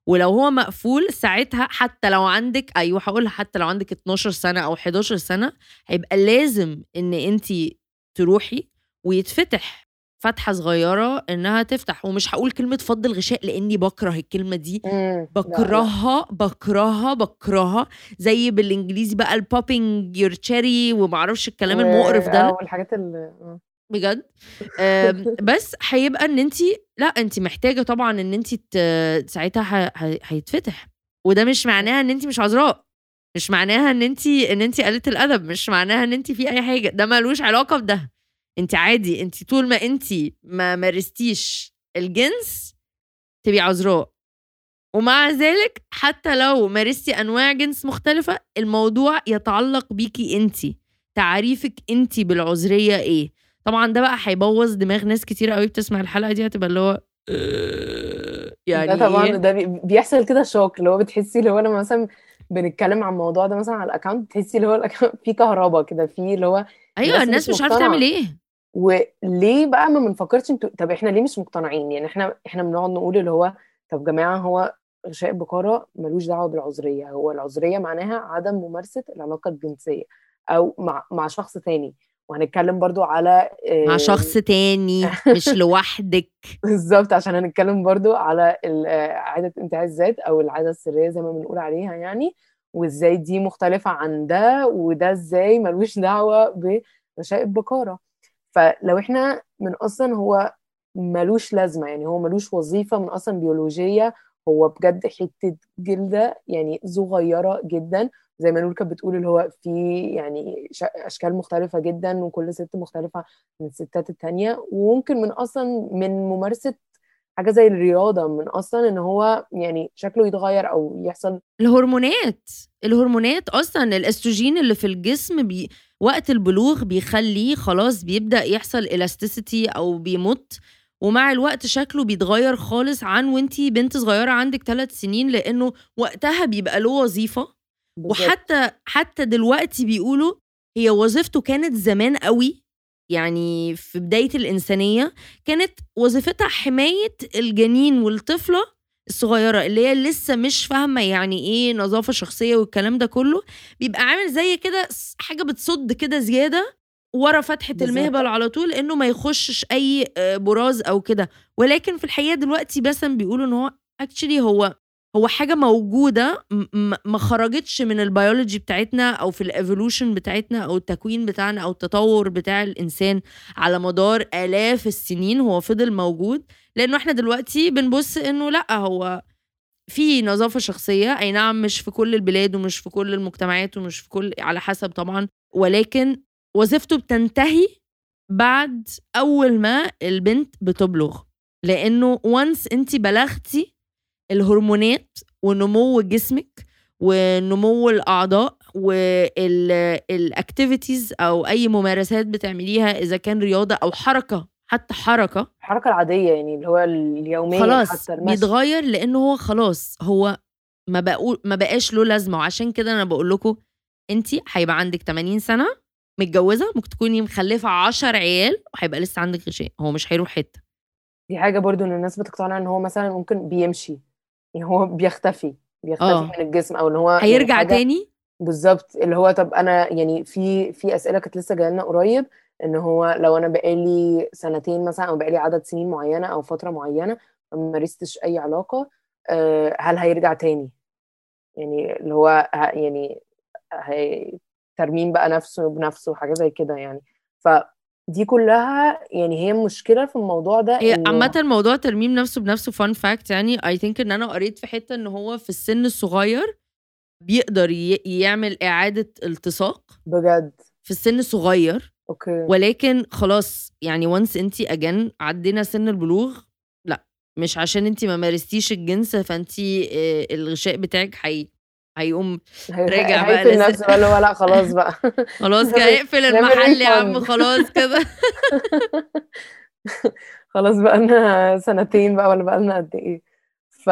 ولو هو مقفول ساعتها حتى لو عندك أيوه هقول حتى لو عندك 12 سنة أو 11 سنة هيبقى لازم إن انت تروحي ويتفتح. فتحه صغيرة إنها تفتح ومش هقول كلمة فض الغشاء لإني بكره الكلمة دي. بكرهها بكرهها بكرهها. زي بالإنجليزي بقى الـ popping your cherry ومعرفش الكلام و- المقرف ده. والحاجات اللي آه. بجد؟ بس هيبقى إن انت لا انت محتاجة طبعا إن انت ساعتها هيتفتح. وده مش معناها إن انت مش عذراء. مش معناها إن انت إن انت قلة الأدب. مش معناها إن انت في أي حاجة. ده ملوش علاقة بده. انت عادي انت طول ما انت ما مارستيش الجنس تبقي عذراء ومع ذلك حتى لو مارستي أنواع جنس مختلفة الموضوع يتعلق بيكي انت تعريفك انت بالعذرية إيه طبعا ده بقى هيبوظ دماغ ناس كتير قوي بتسمع الحلقة دي هتبقى اللي هو آه، يعني ده طبعا؟ ده بي- بيحصل كده shock اللي هو بتحسي اللي هو لما مثلا بنتكلم عن الموضوع ده مثلا على ال account تحسي اللي هو ال account فيه كهرباء كده فيه اللي هو أيوه الناس مش مش عارفه. تعمل إيه وليه بقى ما بنفكرش أنتوا طب إحنا ليه مش مقتنعين؟ يعني إحنا إحنا بنقعد نقول اللي هو طب جماعة هو غشاء البكارة ملوش دعوة بالعذرية هو العذرية معناها عدم ممارسة العلاقة الجنسية أو مع مع شخص تاني. وهنتكلم برضو على مع آه، شخص تاني مش لوحدك. بالظبط عشان هنتكلم برضو على آه، عادة انتهاء الذات أو العادة السرية زي ما بنقول عليها يعني وإزاي دي مختلفة عن ده وده إزاي ملوش دعوة بغشاء البكارة فلو إحنا من أصلا هو ملوش لازمة يعني هو ملوش وظيفة من أصلا بيولوجية هو بجد حتة جلدة يعني صغيرة جدا زي ما نقول كانت بتقول اللي هو في يعني أشكال مختلفة جدا وكل ست مختلفة من الستات التانية وممكن من أصلا من ممارسة حاجة زي الرياضة من أصلا إن هو يعني شكله يتغير أو يحصل الهرمونات الهرمونات أصلا الأستروجين اللي في الجسم بي وقت البلوغ بيخليه خلاص بيبدأ يحصل الاستيسيتي أو بيمط ومع الوقت شكله بيتغير خالص عن وانتي بنت صغيرة عندك ثلاث سنين لأنه وقتها بيبقى له وظيفة بالظبط. وحتى حتى دلوقتي بيقولوا هي وظيفته كانت زمان قوي يعني في بداية الإنسانية كانت وظيفتها حماية الجنين والطفلة الصغيرة اللي هي لسه مش فاهمة يعني إيه نظافة شخصية والكلام ده كله بيبقى عامل زي كده حاجة بتصد كده زيادة ورا فتحه. المهبل على طول إنه ما يخشش أي آه، براز أو كده ولكن في الحقيقة دلوقتي مثلا بيقولوا إن هو actually هو هو حاجة موجودة ما خرجتش من البيولوجي بتاعتنا أو في ال evolution بتاعتنا أو التكوين بتاعنا أو التطور بتاع الإنسان على مدار آلاف السنين هو فضل موجود. لأنه إحنا دلوقتي بنبص إنه لأ هو في نظافة شخصية. أي نعم مش في كل البلاد ومش في كل المجتمعات ومش في كل على حسب طبعا. ولكن وظيفته بتنتهي بعد أول ما البنت بتبلغ. لأنه once انت بلغتي الهرمونات ونمو جسمك ونمو الأعضاء وال activities أو أي ممارسات بتعمليها إذا كان رياضة أو حركة حتى حركة. الحركة العادية يعني اللي هو اليومية خلاص حتى بيتغير لأنه هو خلاص هو ما بقول ما بقاش له لازمة. وعشان كده أنا بقول لكم انت هيبقى عندك 80 سنة متجوزة ممكن تكوني مخلفة 10 عيال وهيبقى لسه عندك غشاء. هو مش هيروح حتة. دي حاجة برضو إن الناس بتقتنع إن هو مثلا ممكن بيمشي. هو بيختفي بيختفي آه. من الجسم أو إن هو يعني هيرجع حاجة تاني؟ بالظبط اللي هو طب أنا يعني في في أسئلة كانت لسه جاية لنا قريب إن هو لو أنا بقالي سنتين مثلا أو بقالي عدد سنين معينة أو فترة معينة ما مارستش أي علاقة آه، هل هيرجع تاني؟ يعني اللي هو ه- يعني هي ترميم بقى نفسه بنفسه وحاجه زي كده يعني. فدي كلها يعني هي مشكلة في الموضوع ده هي عامة موضوع ترميم نفسه بنفسه fun fact يعني I think إن أنا قريت في حتة إن هو في السن الصغير بيقدر يعمل إعادة التصاق بجد؟ في السن الصغير okay. ولكن خلاص يعني once أنت again عدينا سن البلوغ لا مش عشان أنت ما مارستيش الجنس فأنت آه، الغشاء بتاعك حي هيقوم هي- راجع بقى هيقفل لس... نفسه بقى هو لا خلاص بقى. خلاص كده اقفل المحل يا عم. خلاص كده. خلاص بقى لنا سنتين بقى ولا بقى لنا قد إيه. ف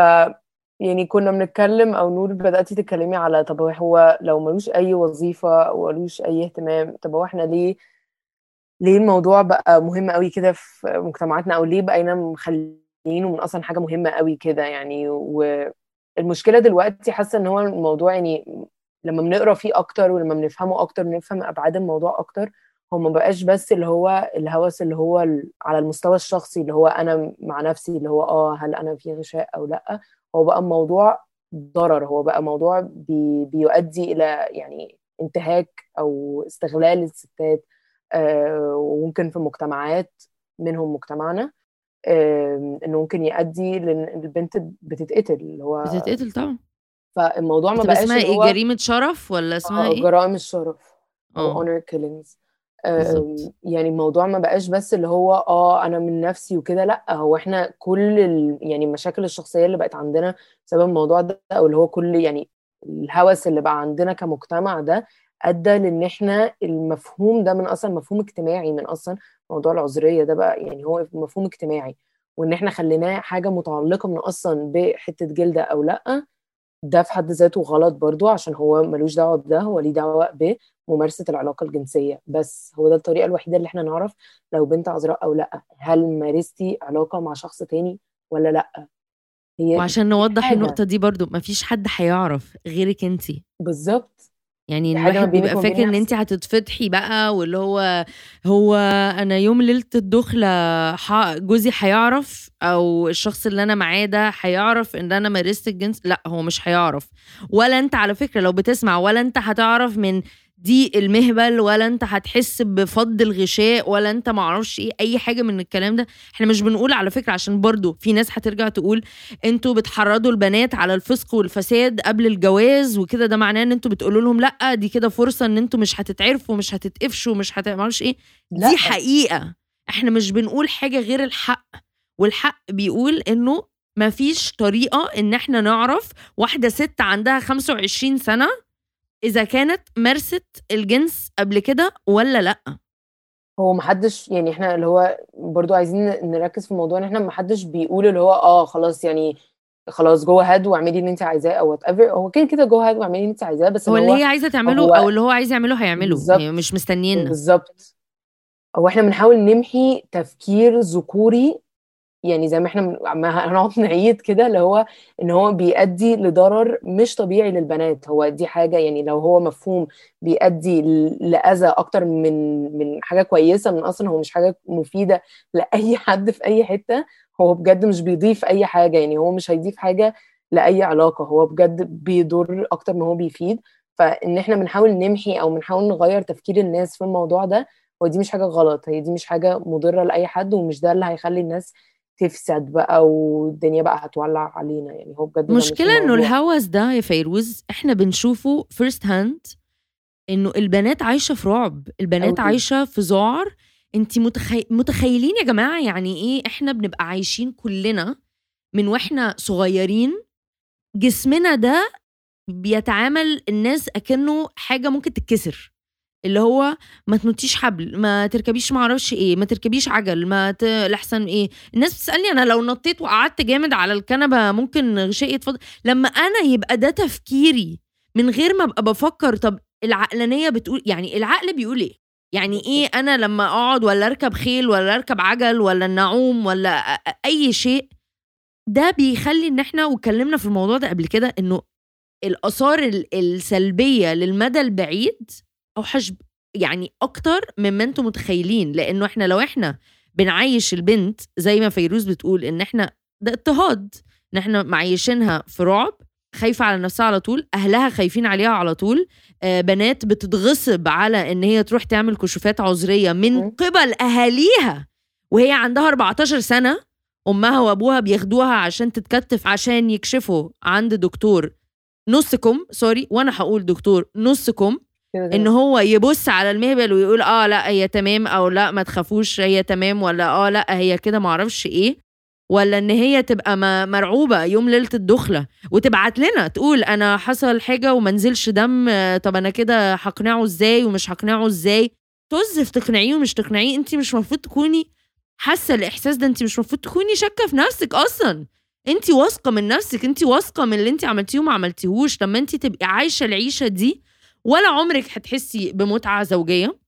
يعني كنا بنتكلم أو نور بدأتي تتكلمي على طب هو لو ملوش أي وظيفة ولوش أي اهتمام طب هو إحنا ليه ليه الموضوع بقى مهم قوي كده في مجتمعاتنا؟ أو ليه بقينا مخلينه من أصلا حاجة مهمة قوي كده يعني؟ والمشكلة دلوقتي حاسة إن هو الموضوع يعني لما بنقرأ فيه أكتر ولما بنفهمه أكتر بنفهم أبعاد الموضوع أكتر هو ما بقاش بس اللي هو الهوس اللي هو على المستوى الشخصي اللي هو أنا مع نفسي اللي هو آه هل أنا في غشاء أو لأ؟ هو بقى موضوع ضرر هو بقى موضوع بي بيؤدي إلى يعني انتهاك أو استغلال الستات آه وممكن في مجتمعات منهم مجتمعنا. إنه ممكن يؤدي لإن البنت بتتقتل اللي هو بتتقتل طبعا. فالموضوع ما بقاش اسمها إيه؟ هو جريمة شرف ولا اسمها آه، إيه؟ جرائم الشرف أو آه. honor killings. بالظبط. آم، يعني الموضوع ما بقاش بس اللي هو آه أنا من نفسي وكده لأ هو إحنا كل ال... يعني المشاكل الشخصية اللي بقت عندنا بسبب الموضوع ده أو اللي هو كل يعني الهوس اللي بقى عندنا كمجتمع ده أدى لإن إحنا المفهوم ده من أصلا مفهوم اجتماعي من أصلا موضوع العذرية ده بقى يعني هو مفهوم اجتماعي. وإن إحنا خليناه حاجة متعلقة من أصلا بحتة جلده أو لأ ده في حد ذاته غلط برضو عشان هو ملوش دعوة بده هو ليه دعوة بممارسة العلاقة الجنسية. بس هو ده الطريقة الوحيدة اللي إحنا نعرف لو بنت عذراء أو لأ. هل مارستي علاقة مع شخص تاني ولا لأ؟ هي وعشان نوضح حاجة. النقطة دي برضو مفيش حد هيعرف غيرك أنتي. بالظبط. يعني الواحد بيبقى فاكر إن انت نفسك. هتتفتحي بقى واللي هو هو أنا يوم ليلة الدخلة جوزي هيعرف أو الشخص اللي أنا معاه ده هيعرف إن أنا مارست الجنس؟ لأ هو مش هيعرف. ولا أنت على فكرة لو بتسمع ولا أنت هتعرف من دي المهبل ولا انت هتحس بفض الغشاء ولا انت معرفش إيه أي حاجة من الكلام ده. إحنا مش بنقول على فكرة عشان برضو في ناس هترجع تقول أنتوا بتحرضوا البنات على الفسق والفساد قبل الجواز وكده ده معناه ان أنتوا بتقولوا لهم لأ دي كده فرصة ان أنتوا مش هتتعرفوا مش هتتقفشوا مش هتعملوش إيه. لأ. دي حقيقة. إحنا مش بنقول حاجة غير الحق. والحق بيقول انه مفيش طريقة ان إحنا نعرف واحدة ست عندها 25 سنة إذا كانت مارست الجنس قبل كده ولا لأ؟ هو محدش يعني إحنا اللي هو برضو عايزين نركز في الموضوع إن إحنا محدش بيقول اللي هو آه خلاص يعني خلاص go ahead واعملي اللي انت عايزاه أو whatever هو كده كده go ahead واعملي اللي انت عايزاه بس هو اللي هي عايزة تعمله هو أو اللي هو عايز يعمله هيعمله يعني مش مستنينا. بالظبط. هو إحنا بنحاول نمحي تفكير ذكوري يعني زي ما إحنا ما هنقعد نعيد كده اللي هو إن هو بيؤدي لضرر مش طبيعي للبنات. هو دي حاجة يعني لو هو مفهوم بيؤدي لأذى أكتر من من حاجة كويسة من أصلا هو مش حاجة مفيدة لأي حد في أي حتة هو بجد مش بيضيف أي حاجة. يعني هو مش هيضيف حاجة لأي علاقة. هو بجد بيضر أكتر ما هو بيفيد. فإن إحنا بنحاول نمحي أو بنحاول نغير تفكير الناس في الموضوع ده هو دي مش حاجة غلط. هي دي مش حاجة مضرة لأي حد ومش ده اللي هيخلي الناس تفسد بقى والدنيا بقى هتولع علينا. يعني هو بجد ده مش المشكلة إنه الهوس ده يا فيروز إحنا بنشوفه first hand إنه البنات عايشة في رعب البنات عايشة في ذعر. أنت متخي... متخيلين يا جماعة يعني إيه إحنا بنبقى عايشين كلنا من وإحنا صغيرين؟ جسمنا ده بيتعامل الناس أكنه حاجة ممكن تتكسر. اللي هو ما تنطيش حبل ما تركبيش ما أعرفش إيه ما تركبيش عجل ما ت... لحسن إيه. الناس بتسألني أنا لو نطيت وقعدت جامد على الكنبة ممكن غشائي يتفضل لما أنا يبقى ده تفكيري من غير ما أبقى بفكر طب العقلانية بتقول يعني العقل بيقول إيه؟ يعني إيه أنا لما أقعد ولا أركب خيل ولا أركب عجل ولا نعوم ولا أي شيء ده بيخلي إن إحنا واتكلمنا في الموضوع ده قبل كده إنه الآثار ال- السلبية للمدى البعيد اوحش ب- يعني أكتر مما أنتم متخيلين لأنه إحنا لو إحنا بنعيش البنت زي ما فيروز بتقول إن إحنا ده اضطهاد إن إحنا معيشينها في رعب خايفة على نفسها على طول أهلها خايفين عليها على طول آه، بنات بتتغصب على إن هي تروح تعمل كشوفات عذرية من. قبل أهاليها وهي عندها 14 سنة أمها وأبوها بياخدوها عشان تتكتف عشان يكشفوا عند دكتور نصكم سوري وأنا هقول دكتور نصكم. إن هو يبص على المهبل ويقول آه لأ هي تمام أو لأ ما تخافوش هي تمام ولا آه لأ هي كده معرفش إيه. ولا إن هي تبقى مرعوبة يوم ليلة الدخلة وتبعت لنا تقول أنا حصل حاجة وما نزلش دم طب أنا كده هقنعه إزاي ومش هقنعه إزاي؟ تزف تقنعيه ومش تقنعيه. انت مش المفروض تكوني حاسة الإحساس ده انت مش المفروض تكوني شاكة في نفسك أصلا. انت واثقة من نفسك انت واثقة من اللي انت عملتيه وما عملتيهوش. لما انت تبقي عايشة العيشة دي ولا عمرك هتحسي بمتعة زوجية؟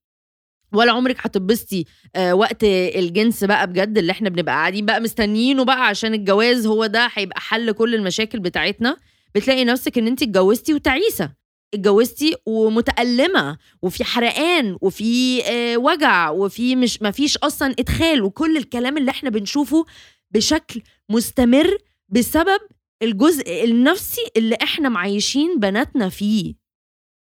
ولا عمرك هتتبسطي آه وقت الجنس بقى بجد اللي إحنا بنبقى قاعدين بقى مستنيينه بقى عشان الجواز هو ده هيبقى حل كل المشاكل بتاعتنا. بتلاقي نفسك ان انت اتجوزتي وتعيسة. اتجوزتي ومتألمة وفي حرقان وفي آه وجع وفي مش مفيش أصلا إدخال وكل الكلام اللي إحنا بنشوفه بشكل مستمر بسبب الجزء النفسي اللي إحنا معيشين بناتنا فيه.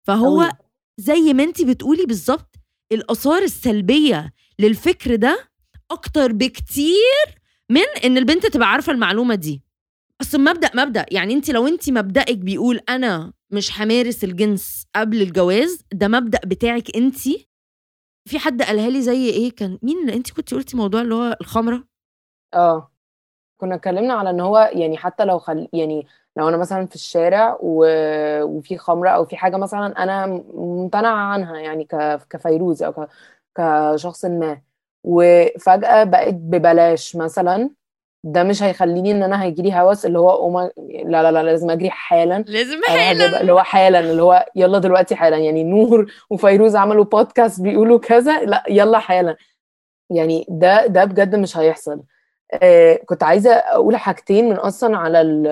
فهو أوي. زي ما انت بتقولي بالظبط الآثار السلبية للفكر ده أكتر بكتير من إن البنت تبقى عارفة المعلومة دي. أصل مبدأ مبدأ. يعني انت لو انت مبدأك بيقول أنا مش همارس الجنس قبل الجواز ده مبدأ بتاعك انت. في حد قالها لي زي إيه؟ كان مين انت كنت قلتي موضوع اللي هو الخمرة؟ آه. كنا اتكلمنا على إن هو يعني حتى لو خل... يعني لو أنا مثلا في الشارع و... وفي خمرة أو في حاجة مثلا أنا ممتنعة عنها يعني ك... كفيروز أو ك... كشخص ما. وفجأة بقت ببلاش مثلا ده مش هيخليني إن أنا هيجيلي هوس اللي هو أوما... لا لا لا لازم أجري حالا. لازم هبقى اللي هو حالا اللي هو يلا دلوقتي حالا. يعني نور وفيروز عملوا بودكاست بيقولوا كذا لا يلا حالا. يعني ده ده بجد مش هيحصل. كنت عايزة أقول حاجتين من أصلا على ال-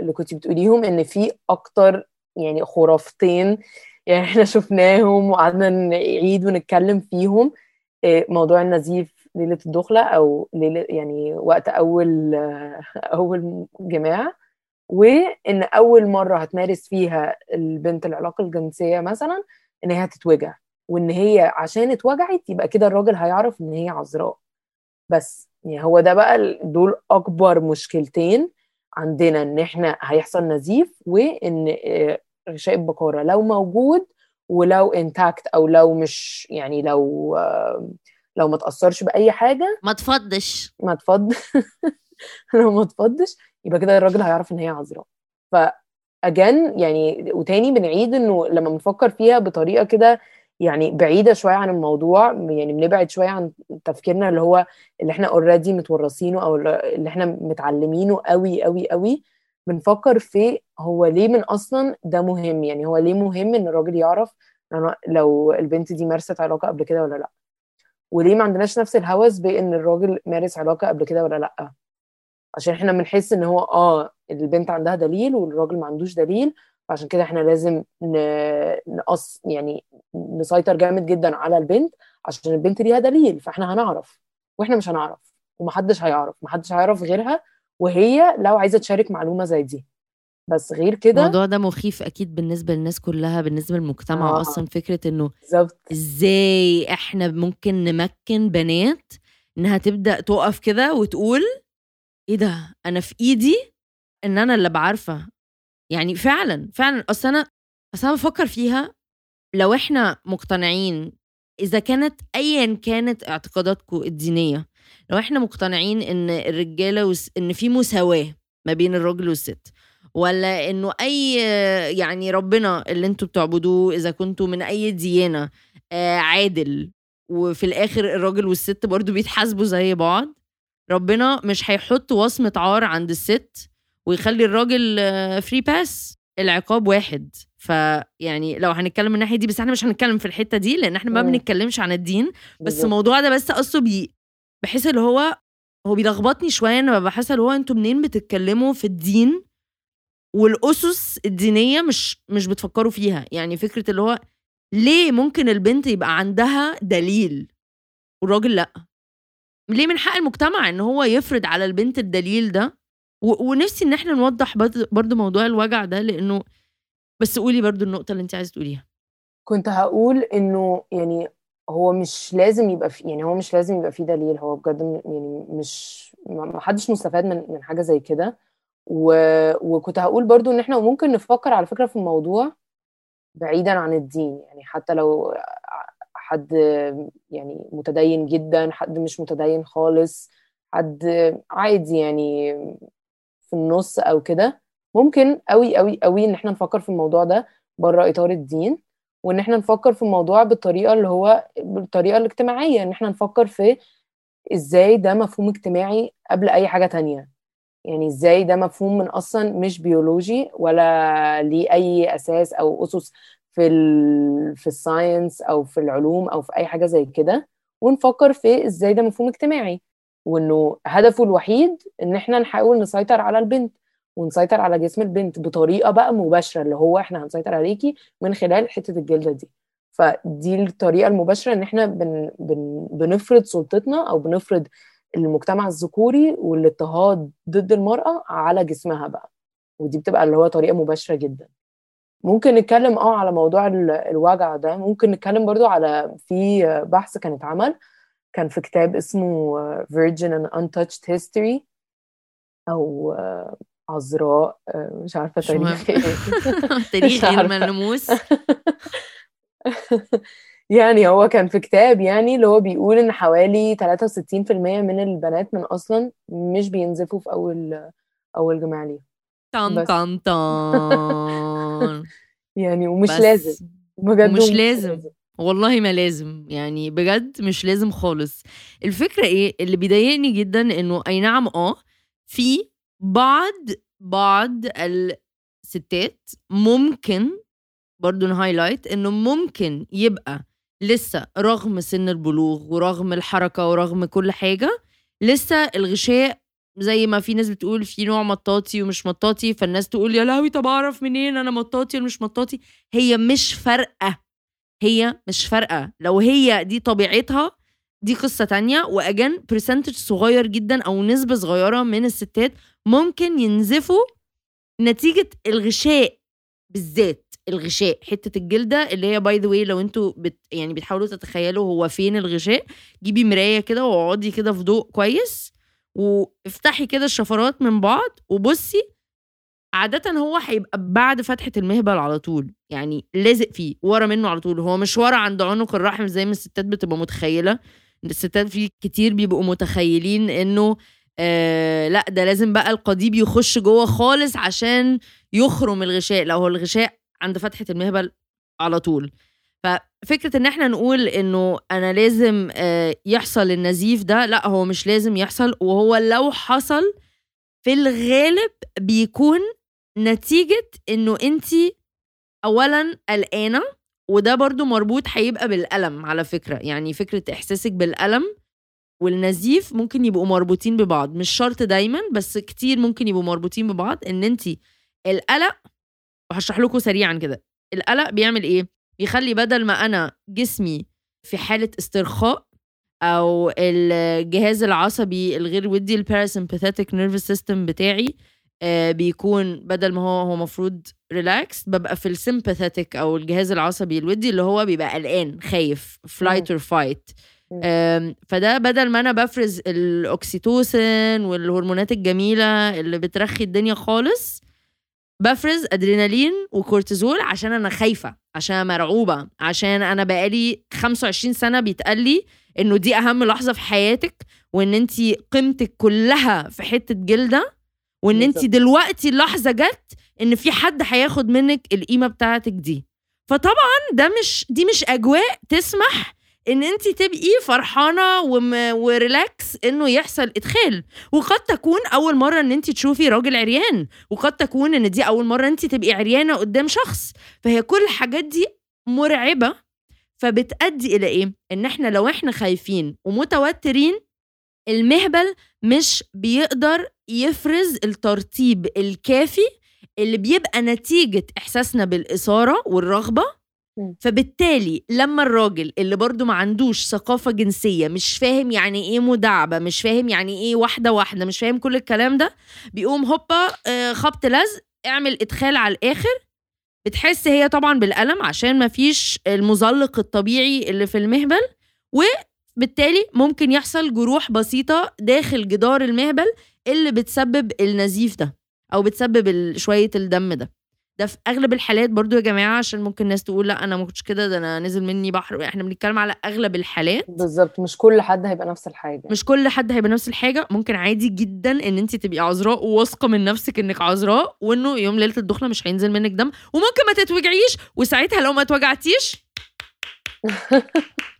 اللي كنت بتقوليهم إن في أكتر يعني خرافتين يعني إحنا شفناهم وقعدنا نعيد ونتكلم فيهم آه موضوع النزيف ليلة الدخلة أو ليلة يعني وقت أول آه أول جماع وإن أول مرة هتمارس فيها البنت العلاقة الجنسية مثلا إن هي هتتوجع وإن هي عشان اتوجعت يبقى كده الراجل هيعرف إن هي عذراء. بس يعني هو ده بقى دول أكبر مشكلتين عندنا إن إحنا هيحصل نزيف وإن آه، غشاء البقاره لو موجود ولو انتاكت أو لو مش يعني لو آه، لو ما تأثرش بأي حاجة. ما تفضش. ما تفض لو ما تفضش يبقى كده الراجل هيعرف إن هي عذراء. ف اجان يعني وتاني بنعيد إنه لما بنفكر فيها بطريقة كده يعني بعيدة شوية عن الموضوع يعني بنبعد شوية عن تفكيرنا اللي هو اللي إحنا اوريدي متورثينه أو اللي إحنا متعلمينه قوي قوي قوي. بنفكر في هو ليه من أصلا ده مهم؟ يعني هو ليه مهم إن الراجل يعرف لو البنت دي مارست علاقة قبل كده ولا لأ؟ وليه ما عندناش نفس الهوس بإن الراجل مارس علاقة قبل كده ولا لأ؟ عشان إحنا بنحس إن هو آه البنت عندها دليل والراجل ما عندوش دليل فعشان كده إحنا لازم نقص يعني نسيطر جامد جدا على البنت عشان البنت ليها دليل فاحنا هنعرف وإحنا مش هنعرف ومحدش هيعرف محدش هيعرف غيرها وهي لو عايزة تشارك معلومة زي دي بس غير كده الموضوع ده مخيف أكيد بالنسبة للناس كلها بالنسبة للمجتمع آه. أصلا فكرة إنه بالظبط إزاي إحنا ممكن نمكن بنات إنها تبدأ تقف كده وتقول إيه ده أنا في إيدي إن أنا اللي بعارفه يعني فعلا فعلا. أصل أنا أصل أنا بفكر فيها لو إحنا مقتنعين إذا كانت ايا كانت اعتقاداتكم الدينية لو إحنا مقتنعين إن الرجالة وس... إن في مساواة ما بين الراجل والست ولا إنه أي يعني ربنا اللي أنتوا بتعبدوه إذا كنتوا من أي ديانة آه، عادل وفي الآخر الراجل والست برضو بيتحاسبوا زي بعض ربنا مش هيحط وصمة عار عند الست ويخلي الراجل free pass العقاب واحد. فيعني لو هنتكلم من الناحية دي بس إحنا مش هنتكلم في الحتة دي لأن إحنا ما. بنتكلمش عن الدين. بس. الموضوع ده بس اصله بي بحس اللي هو هو بيلخبطني شوية. أنا بحس اللي هو أنتوا منين بتتكلموا في الدين؟ والأسس الدينية مش مش بتفكروا فيها. يعني فكرة اللي هو ليه ممكن البنت يبقى عندها دليل والراجل لأ؟ ليه من حق المجتمع إن هو يفرض على البنت الدليل ده؟ ونفسي إن إحنا نوضح برضه موضوع الوجع ده لأنه بس قولي برضه النقطة اللي أنت عايزة تقوليها. كنت هقول إنه يعني هو مش لازم يبقى في يعني هو مش لازم يبقى فيه دليل هو بجد يعني مش ما حدش مستفاد من من حاجة زي كده. و... وكنت هقول برضو إن إحنا ممكن نفكر على فكرة في الموضوع بعيدا عن الدين. يعني حتى لو حد يعني متدين جدا حد مش متدين خالص حد عادي يعني في النص أو كده ممكن قوي قوي قوي إن إحنا نفكر في الموضوع ده بره إطار الدين وإن إحنا نفكر في الموضوع بالطريقة اللي هو بالطريقة الاجتماعية إن إحنا نفكر في إزاي ده مفهوم اجتماعي قبل أي حاجة تانية. يعني إزاي ده مفهوم من أصلا مش بيولوجي ولا ليه أي أساس أو أسس في ال في الساينس أو في العلوم أو في أي حاجة زي كده ونفكر في إزاي ده مفهوم اجتماعي. وإنه هدفه الوحيد إن إحنا نحاول نسيطر على البنت ونسيطر على جسم البنت بطريقة بقى مباشرة اللي هو إحنا هنسيطر عليكي من خلال حتة الجلدة دي. فدي الطريقة المباشرة إن إحنا بن بن بنفرض سلطتنا أو بنفرض المجتمع الذكوري والاضطهاد ضد المرأة على جسمها بقى. ودي بتبقى اللي هو طريقة مباشرة جدا. ممكن نتكلم آه على موضوع ال- الوجع ده ممكن نتكلم برضو على في بحث كان اتعمل كان في كتاب اسمه Virgin and Untouched History آه، عذراء مش عارفة مش تاريخ. إيه تاريخ مش غير عارفة. ملموس يعني هو كان في كتاب يعني اللي هو بيقول إن حوالي 63% من البنات من أصلا مش بينزفوا في أول أول جماع ليهم طن. طن طن يعني ومش لازم بجد ومش لازم. والله ما لازم يعني بجد مش لازم خالص. الفكرة إيه؟ اللي بيضايقني جدا إنه أي نعم آه في بعض بعض الستات ممكن برضو نهايلايت إنه ممكن يبقى لسه رغم سن البلوغ ورغم الحركة ورغم كل حاجة لسه الغشاء زي ما في ناس بتقول في نوع مطاطي ومش مطاطي فالناس تقول يا لهوي طب أعرف منين؟ أنا مطاطي ولا مش مطاطي. هي مش فارقة. هي مش فارقة. لو هي دي طبيعتها دي قصة تانية. و again percentage صغير جدا أو نسبة صغيرة من الستات ممكن ينزفوا نتيجة الغشاء بالذات. الغشاء حتة الجلدة اللي هي by the way لو أنتوا بت يعني بتحاولوا تتخيلوا هو فين الغشاء جيبي مراية كده واقعدي كده في ضوء كويس وافتحي كده الشفرات من بعض وبصي عادة هو هيبقى بعد فتحة المهبل على طول يعني لازق فيه ورا منه على طول هو مش ورا عند عنق الرحم زي ما الستات بتبقى متخيلة. الستات في كتير بيبقوا متخيلين إنه آه لأ ده لازم بقى القضيب يخش جوه خالص عشان يخرم الغشاء لو هو الغشاء عند فتحة المهبل على طول. ففكرة إن إحنا نقول إنه أنا لازم آه يحصل النزيف ده لأ هو مش لازم يحصل وهو لو حصل في الغالب بيكون نتيجة إنه انت اولا قلقانة وده برضو مربوط هيبقى بالألم على فكرة. يعني فكرة إحساسك بالألم والنزيف ممكن يبقوا مربوطين ببعض. مش شرط دايما بس كتير ممكن يبقوا مربوطين ببعض إن انت القلق وهشرح لكم سريعا كده. القلق بيعمل إيه؟ بيخلي بدل ما أنا جسمي في حالة استرخاء أو الجهاز العصبي الغير ودي ال parasympathetic nervous system بتاعي بيكون بدل ما هو هو مفروض ريلاكس ببقى في ال sympathetic أو الجهاز العصبي الودي اللي هو بيبقى قلقان خايف flight or fight فده بدل ما أنا بفرز ال oxytocin والهرمونات الجميلة اللي بترخي الدنيا خالص بفرز أدرينالين وكورتيزول عشان أنا خايفة عشان مرعوبة عشان أنا بقالي 25 سنة بيتقال لي إنه دي أهم لحظة في حياتك وإن انت قيمتك كلها في حتة جلدة وإن انت. دلوقتي اللحظه جت إن في حد هياخد منك القيمة بتاعتك دي. فطبعا ده مش دي مش أجواء تسمح إن انت تبقي فرحانة وم... وريلاكس إنه يحصل إدخال. وقد تكون أول مرة إن انت تشوفي راجل عريان. وقد تكون إن دي أول مرة انت تبقي عريانة قدام شخص. فهي كل الحاجات دي مرعبة. فبتأدي إلى إيه؟ إن إحنا لو إحنا خايفين ومتوترين المهبل مش بيقدر يفرز الترطيب الكافي اللي بيبقى نتيجة إحساسنا بالإثارة والرغبة. فبالتالي لما الراجل اللي برضو ما عندوش ثقافة جنسية مش فاهم يعني إيه مداعبة مش فاهم يعني إيه واحدة واحدة مش فاهم كل الكلام ده بيقوم هوبا آه، خبط لزق اعمل إدخال على الآخر بتحس هي طبعا بالألم عشان ما فيش المزلق الطبيعي اللي في المهبل وبالتالي ممكن يحصل جروح بسيطة داخل جدار المهبل اللي بتسبب النزيف ده أو بتسبب شوية الدم ده. ده في أغلب الحالات برضو يا جماعة عشان ممكن الناس تقول لأ أنا ما كنتش كده ده أنا نزل مني بحر إحنا بنتكلم على أغلب الحالات. بالظبط مش كل حد هيبقى نفس الحاجة. مش كل حد هيبقى نفس الحاجة. ممكن عادي جدا إن أنت تبقي عذراء وواثقة من نفسك إنك عذراء وإنه يوم ليلة الدخلة مش هينزل منك دم وممكن ما تتوجعيش وساعتها لو ما اتوجعتيش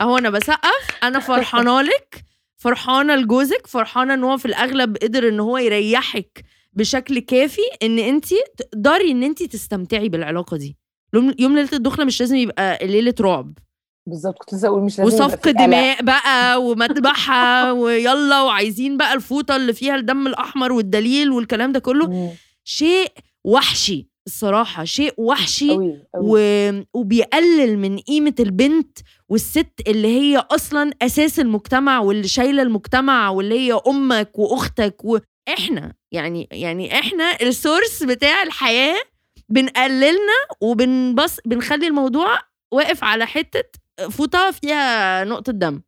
اهو أنا بسقف أنا فرحانه لك فرحانه لجوزك فرحانه ان هو في الاغلب قدر ان هو يريحك بشكل كافي ان انت تقدري ان انت تستمتعي بالعلاقه دي يوم ليله الدخله مش لازم يبقى ليله رعب بالظبط كنت لسه أقول مش لازم وصفق. دماء بقى ومذبحة ويلا وعايزين بقى الفوطة اللي فيها الدم الأحمر والدليل والكلام ده كله. شيء وحشي الصراحة شيء وحشي قوي و... وبيقلل من قيمة البنت والست اللي هي أصلا أساس المجتمع واللي شايلة المجتمع واللي هي أمك وأختك وإحنا يعني يعني إحنا السورس بتاع الحياة بنقللنا وبنبص بنخلي الموضوع واقف على حتة فوطة فيها نقطة دم.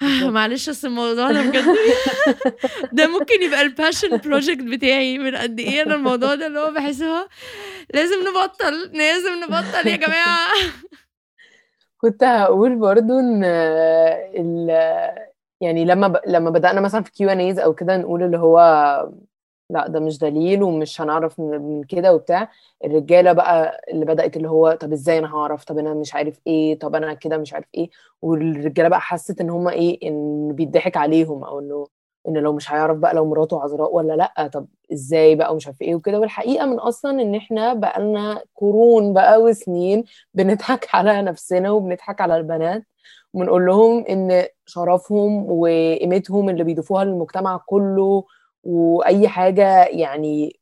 معلش بس الموضوع ده بجد ده ممكن يبقى ال passion project بتاعي من قد إيه؟ أنا الموضوع ده اللي هو بحسها لازم نبطل لازم نبطل يا جماعة. كنت هقول برضو إن يعني لما ب... لما بدأنا مثلا في Q&As أو كده نقول اللي هو لا ده مش دليل ومش هنعرف من كده وبتاع. الرجالة بقى اللي بدأت اللي هو طب إزاي أنا هعرف؟ طب أنا مش عارف إيه؟ طب أنا كده مش عارف إيه؟ والرجالة بقى حست إن هم إيه إن بيضحك عليهم أو إنه إن لو مش هيعرف بقى لو مراته عذراء ولا لأ طب إزاي بقى ومش عارف إيه وكده. والحقيقة من أصلا إن إحنا بقالنا قرون بقى وسنين بنضحك على نفسنا وبنضحك على البنات. وبنقول لهم إن شرفهم وقيمتهم اللي بيضيفوها للمجتمع كله وأي حاجة يعني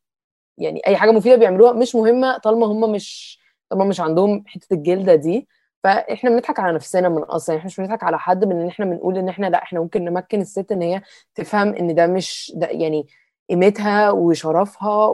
يعني أي حاجة مفيدة بيعملوها مش مهمة طالما هم مش طالما مش عندهم حتة الجلده دي. فإحنا بنضحك على نفسنا من أصلا إحنا مش بنضحك على حد من إن إحنا بنقول إن إحنا لأ إحنا ممكن نمكن الست إن هي تفهم إن ده مش ده يعني قيمتها وشرفها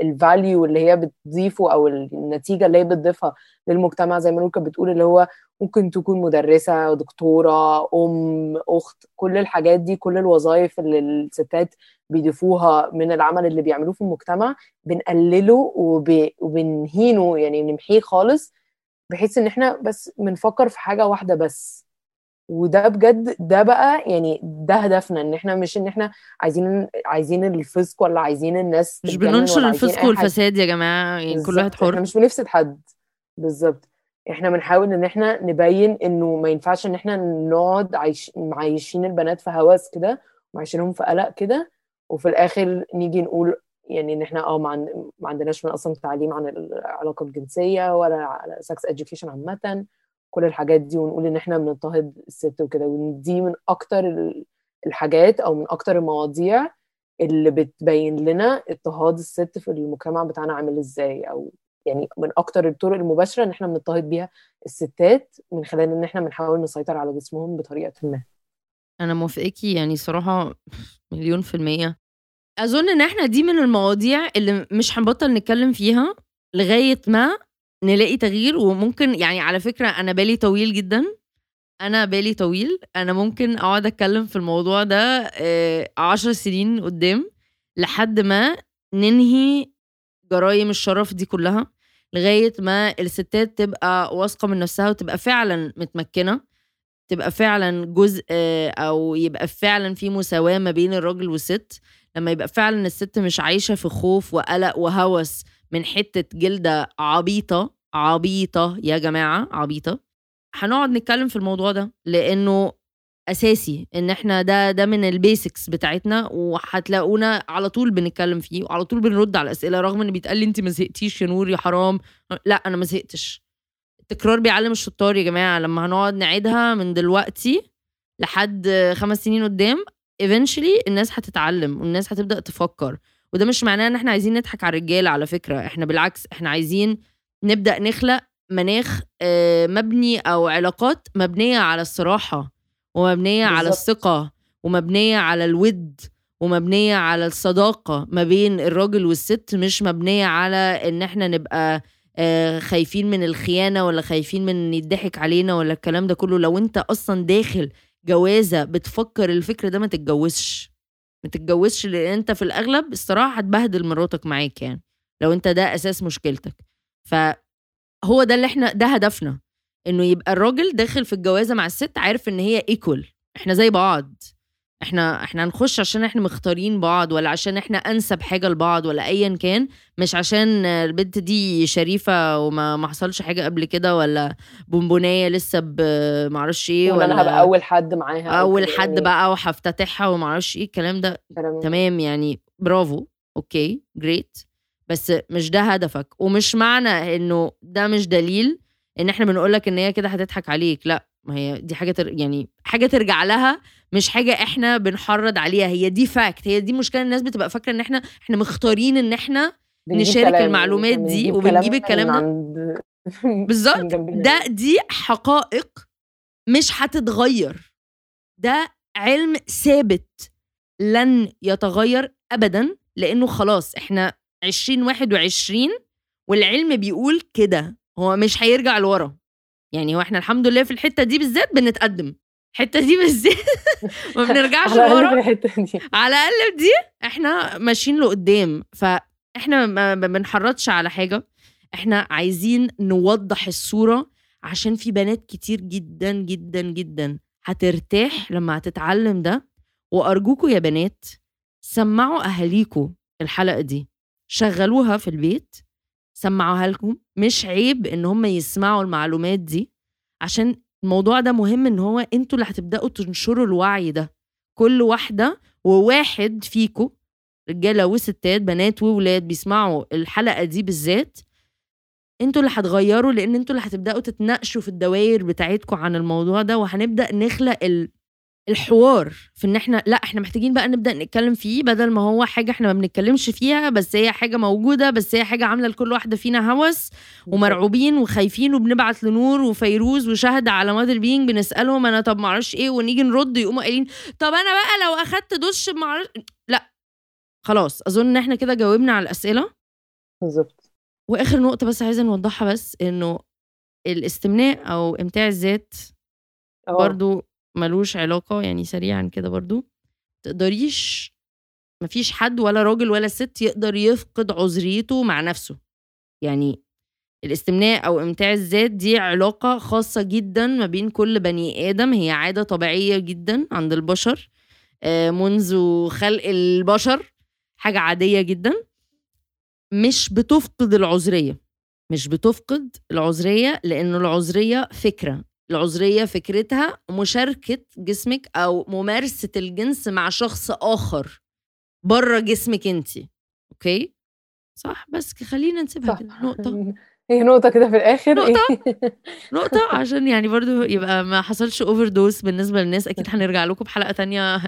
والفاليو اللي هي بتضيفه أو النتيجة اللي هي بتضيفها للمجتمع زي ما نور كانت بتقول اللي هو ممكن تكون مدرسة دكتورة أم أخت كل الحاجات دي كل الوظائف اللي الستات بيضيفوها من العمل اللي بيعملوه في المجتمع بنقلله وب... وبنهينه يعني نمحيه خالص بحيث إن إحنا بس بنفكر في حاجة واحدة بس. وده بجد ده بقى يعني ده هدفنا إن إحنا مش إن إحنا عايزين عايزين الفسق ولا عايزين الناس مش بننشر الفسق. والفساد يا جماعة يعني كل واحد بالظبط. إحنا حر مش بنفسد حد بالظبط إحنا بنحاول إن إحنا نبين إنه ما ينفعش إن إحنا نقعد عايش معيشين البنات في هوس كده ومعيشينهم في قلق كده وفي الآخر نيجي نقول يعني إن إحنا آه ما, عن... ما عندناش من أصلا تعليم عن العلاقة الجنسية ولا على sex education عامة كل الحاجات دي ونقول إن إحنا بنضطهد الست وكده. ودي من أكتر ال- الحاجات أو من أكتر المواضيع اللي بتبين لنا اضطهاد الست في المجتمع بتاعنا عامل إزاي. أو يعني من أكتر الطرق المباشرة إن إحنا بنضطهد بيها الستات من خلال إن إحنا بنحاول نسيطر على جسمهم بطريقة ما. أنا موافقاكي يعني صراحة مليون في المية. أظن إن إحنا دي من المواضيع اللي مش هنبطل نتكلم فيها لغاية ما نلاقي تغيير وممكن يعني على فكرة أنا بالي طويل جدا. أنا بالي طويل. أنا ممكن أقعد أتكلم في الموضوع ده آه، عشر سنين قدام لحد ما ننهي جرائم الشرف دي كلها لغاية ما الستات تبقى واثقة من نفسها وتبقى فعلا متمكنة تبقى فعلا جزء آه، أو يبقى فعلا في مساواة ما بين الراجل والست. لما يبقى فعلا الست مش عايشة في خوف وقلق وهوس من حتة جلدة عبيطة عبيطة يا جماعة عبيطة. هنقعد نتكلم في الموضوع ده لأنه أساسي إن إحنا ده ده من البيسكس بتاعتنا وهتلاقونا على طول بنتكلم فيه وعلى طول بنرد على الاسئله رغم إن بيتقال لي انت ما زهقتيش يا نور يا حرام. لأ أنا ما زهقتش. التكرار بيعلم الشطار يا جماعة. لما هنقعد نعيدها من دلوقتي لحد خمس سنين قدام eventually الناس هتتعلم والناس هتبدأ تفكر. وده مش معناه إن إحنا عايزين نضحك على الرجاله على فكرة إحنا بالعكس إحنا عايزين نبدأ نخلق مناخ آه، مبني أو علاقات مبنية على الصراحة ومبنية على بالظبط. الثقة ومبنية على الود ومبنية على الصداقة ما بين الراجل والست مش مبنية على إن إحنا نبقى آه، خايفين من الخيانة ولا خايفين من إن يضحك علينا ولا الكلام ده كله لو أنت أصلا داخل جوازة بتفكر الفكر ده ما تتجوزش ما تتجوزش لأن أنت في الأغلب الصراحة هتبهدل مراتك معاك يعني لو أنت ده أساس مشكلتك. فهو ده اللي إحنا ده هدفنا إنه يبقى الراجل داخل في الجوازة مع الست عارف إن هي ايكوال إحنا زي بعض. إحنا إحنا هنخش عشان إحنا مختارين بعض ولا عشان إحنا انسب حاجة لبعض ولا ايا كان. مش عشان البنت دي شريفة وما ما حصلش حاجة قبل كده ولا بونبونية لسه معرفش إيه ولا أنا هبقى أول حد معاها أول حد يعني. بقى وهفتتحها ومعرفش إيه الكلام ده. تمام. يعني برافو. okay great بس مش ده هدفك. ومش معنى إنه ده مش دليل إن إحنا بنقولك إن هي كده هتضحك عليك. لأ ما هي دي حاجة تر... يعني حاجة ترجع لها مش حاجة إحنا بنحرض عليها. هي دي fact هي دي مشكلة الناس بتبقى فاكرة إن إحنا إحنا مختارين إن إحنا نشارك المعلومات دي بنجيب وبنجيب الكلام ده. عند بالظبط. ده دي حقائق مش هتتغير. ده علم ثابت لن يتغير ابدا لأنه خلاص إحنا 2021 والعلم بيقول كده. هو مش هيرجع لورا. يعني هو إحنا الحمد لله في الحتة دي بالذات بنتقدم. الحتة دي بالذات ما بنرجعش دي. على الأقل دي إحنا ماشيين لقدام. فإحنا ما ما بنحرضش على حاجة. إحنا عايزين نوضح الصورة عشان في بنات كتير جدا جدا جدا. هترتاح لما هتتعلم ده. وأرجوكوا يا بنات سمعوا أهاليكوا الحلقة دي. شغلوها في البيت. سمعوها لكم. مش عيب إن هم يسمعوا المعلومات دي. عشان الموضوع ده مهم إن هو أنتوا اللي هتبدأوا تنشروا الوعي ده. كل واحدة وواحد فيكو رجالة وستات بنات وولاد بيسمعوا الحلقة دي بالذات أنتوا اللي هتغيروا لأن أنتوا اللي هتبدأوا تتناقشوا في الدوائر بتاعتكم عن الموضوع ده. وهنبدأ نخلق. الحوار في إن إحنا لا إحنا محتاجين بقى نبدأ نتكلم فيه بدل ما هو حاجة إحنا ما بنتكلمش فيها بس هي حاجة موجودة بس هي حاجة عاملة لكل واحدة فينا هوس ومرعوبين وخايفين وبنبعت لنور وفيروز وشهد على مادر بينج بنسألهم أنا طب معرفش إيه ونيجي نرد يقوموا قايلين طب أنا بقى لو أخدت دش معرفش لا. خلاص أظن ان إحنا كده جاوبنا على الأسئلة. بالظبط. وآخر نقطة بس عايزة نوضحها بس إنه الاستمناء أو إمتاع الذات آه. برضو ملوش علاقة يعني سريعا كده برضو. تقدريش مفيش حد ولا راجل ولا ست يقدر يفقد عذريته مع نفسه. يعني الاستمناء أو إمتاع الذات دي علاقة خاصة جدا ما بين كل بني آدم هي عادة طبيعية جدا عند البشر آه، منذ خلق البشر حاجة عادية جدا. مش بتفقد العذرية مش بتفقد العذرية لأنه العذرية فكرة. العذرية فكرتها مشاركة جسمك أو ممارسة الجنس مع شخص آخر بره جسمك انت. Okay؟ صح؟ بس خلينا نسيبها كده. نقطة. هي نقطة كده في الآخر. نقطة. إيه؟ نقطة عشان يعني برضو يبقى ما حصلش overdose بالنسبة للناس. أكيد هنرجع لكم بحلقة تانية.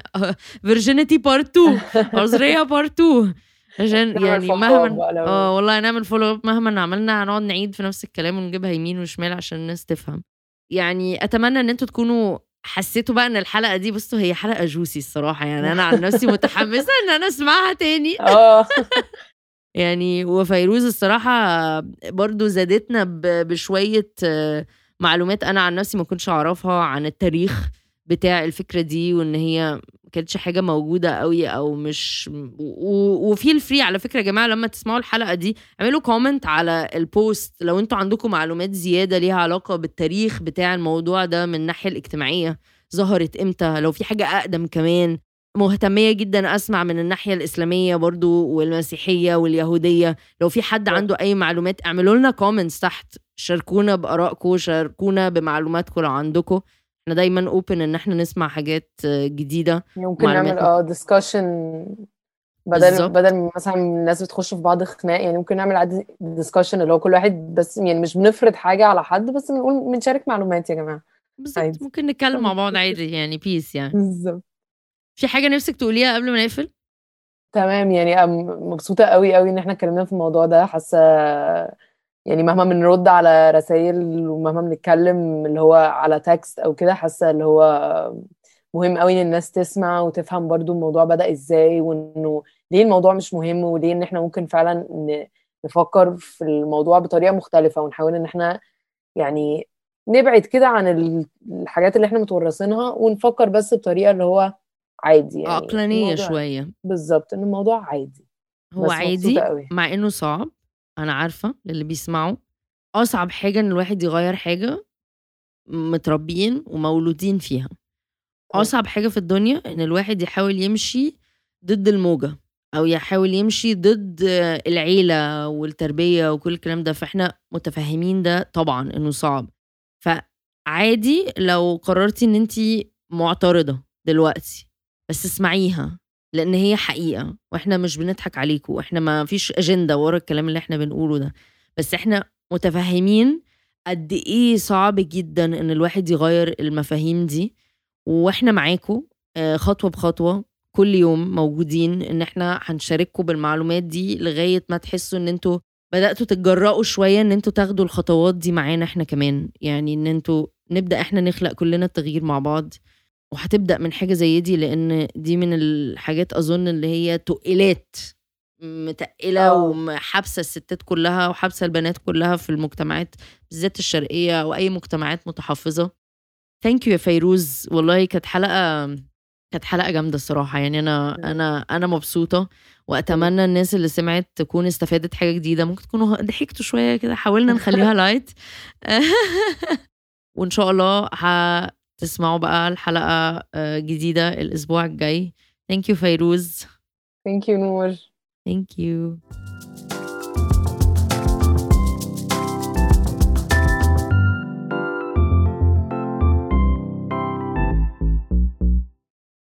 Virginity part 2 عذرية part 2 عشان يعني مهما آه والله نعمل follow up مهما عملنا. هنقعد نعيد في نفس الكلام ونجيبها يمين وشمال عشان الناس تفهم. يعني أتمنى إن أنتوا تكونوا حسيتوا بقى إن الحلقة دي بصوا هي حلقة juicy الصراحة. يعني أنا عن نفسي متحمسة إن أنا أسمعها تاني. آه. يعني وفيروز الصراحة برضو زادتنا ب- بشوية آه، معلومات أنا عن نفسي ما كنتش أعرفها عن التاريخ. بتاع الفكرة دي وإن هي كانتش حاجة موجودة قوي أو مش و- وفي الفري على فكرة يا جماعة لما تسمعوا الحلقة دي اعملوا comment على ال post لو أنتوا عندكم معلومات زيادة ليها علاقة بالتاريخ بتاع الموضوع ده من الناحية الاجتماعية ظهرت إمتى؟ لو في حاجة أقدم كمان. مهتمية جدا أسمع من الناحية الإسلامية برضو والمسيحية واليهودية. لو في حد. عنده أي معلومات اعملوا لنا comments تحت. شاركونا بآرائكم شاركونا بمعلوماتكم لو عندكم. إحنا دايما open إن إحنا نسمع حاجات جديدة ممكن نعمل آه discussion بدل بالظبط. بدل مثلا الناس بتخش في بعض خناق يعني ممكن نعمل عادي discussion اللي هو كل واحد بس يعني مش بنفرض حاجة على حد بس بنقول بنشارك معلومات يا جماعة. بالظبط. ممكن نتكلم مع بعض عادي يعني peace يعني. بالظبط. في حاجة نفسك تقوليها قبل ما نقفل؟ تمام. يعني مبسوطة قوي قوي إن إحنا اتكلمنا في الموضوع ده. حاسة يعني مهما بنرد على رسائل ومهما بنتكلم اللي هو على تكست أو كده حاسة اللي هو مهم قوي إن الناس تسمع وتفهم برضو الموضوع بدأ إزاي وإنه ليه الموضوع مش مهم وليه إن إحنا ممكن فعلا نفكر في الموضوع بطريقة مختلفة ونحاول إن إحنا يعني نبعد كده عن ال- الحاجات اللي إحنا متورثينها ونفكر بس بطريقة اللي هو عادي يعني عقلانية شوية. بالظبط إن الموضوع عادي. هو عادي مع إنه صعب أنا عارفة للي بيسمعوا أصعب حاجة إن الواحد يغير حاجة متربيين ومولودين فيها. أصعب حاجة في الدنيا إن الواحد يحاول يمشي ضد الموجة أو يحاول يمشي ضد العيلة والتربية وكل الكلام ده فإحنا متفهمين ده طبعا إنه صعب. فعادي لو قررتي إن انت معترضة دلوقتي بس اسمعيها. لأن هي حقيقة وإحنا مش بنضحك عليكم وإحنا ما فيش اجنده ورا الكلام اللي إحنا بنقوله ده. بس إحنا متفهمين قد إيه صعب جدا إن الواحد يغير المفاهيم دي. وإحنا معاكم آه، خطوة بخطوة كل يوم موجودين إن إحنا هنشارككم بالمعلومات دي لغاية ما تحسوا إن أنتوا بدأتوا تتجرأوا شوية إن أنتوا تاخدوا الخطوات دي معانا إحنا كمان. يعني إن أنتوا نبدأ إحنا نخلق كلنا التغيير مع بعض. وهتبدأ من حاجة زي دي لأن دي من الحاجات أظن اللي هي تقيلة متقلة وحابسة الستات كلها وحابسة البنات كلها في المجتمعات بالذات الشرقية أو أي مجتمعات متحفظة. Thank you يا فيروز. والله كانت حلقة كانت حلقة جامدة الصراحة. يعني أنا أنا أنا مبسوطة وأتمنى الناس اللي سمعت تكون استفادت حاجة جديدة. ممكن تكونوا ضحكتوا شوية كده حاولنا نخليها light وإن شاء الله هتسمعوا بقى الحلقة آه، جديدة الأسبوع الجاي. Thank you فيروز. Thank you نور. Thank you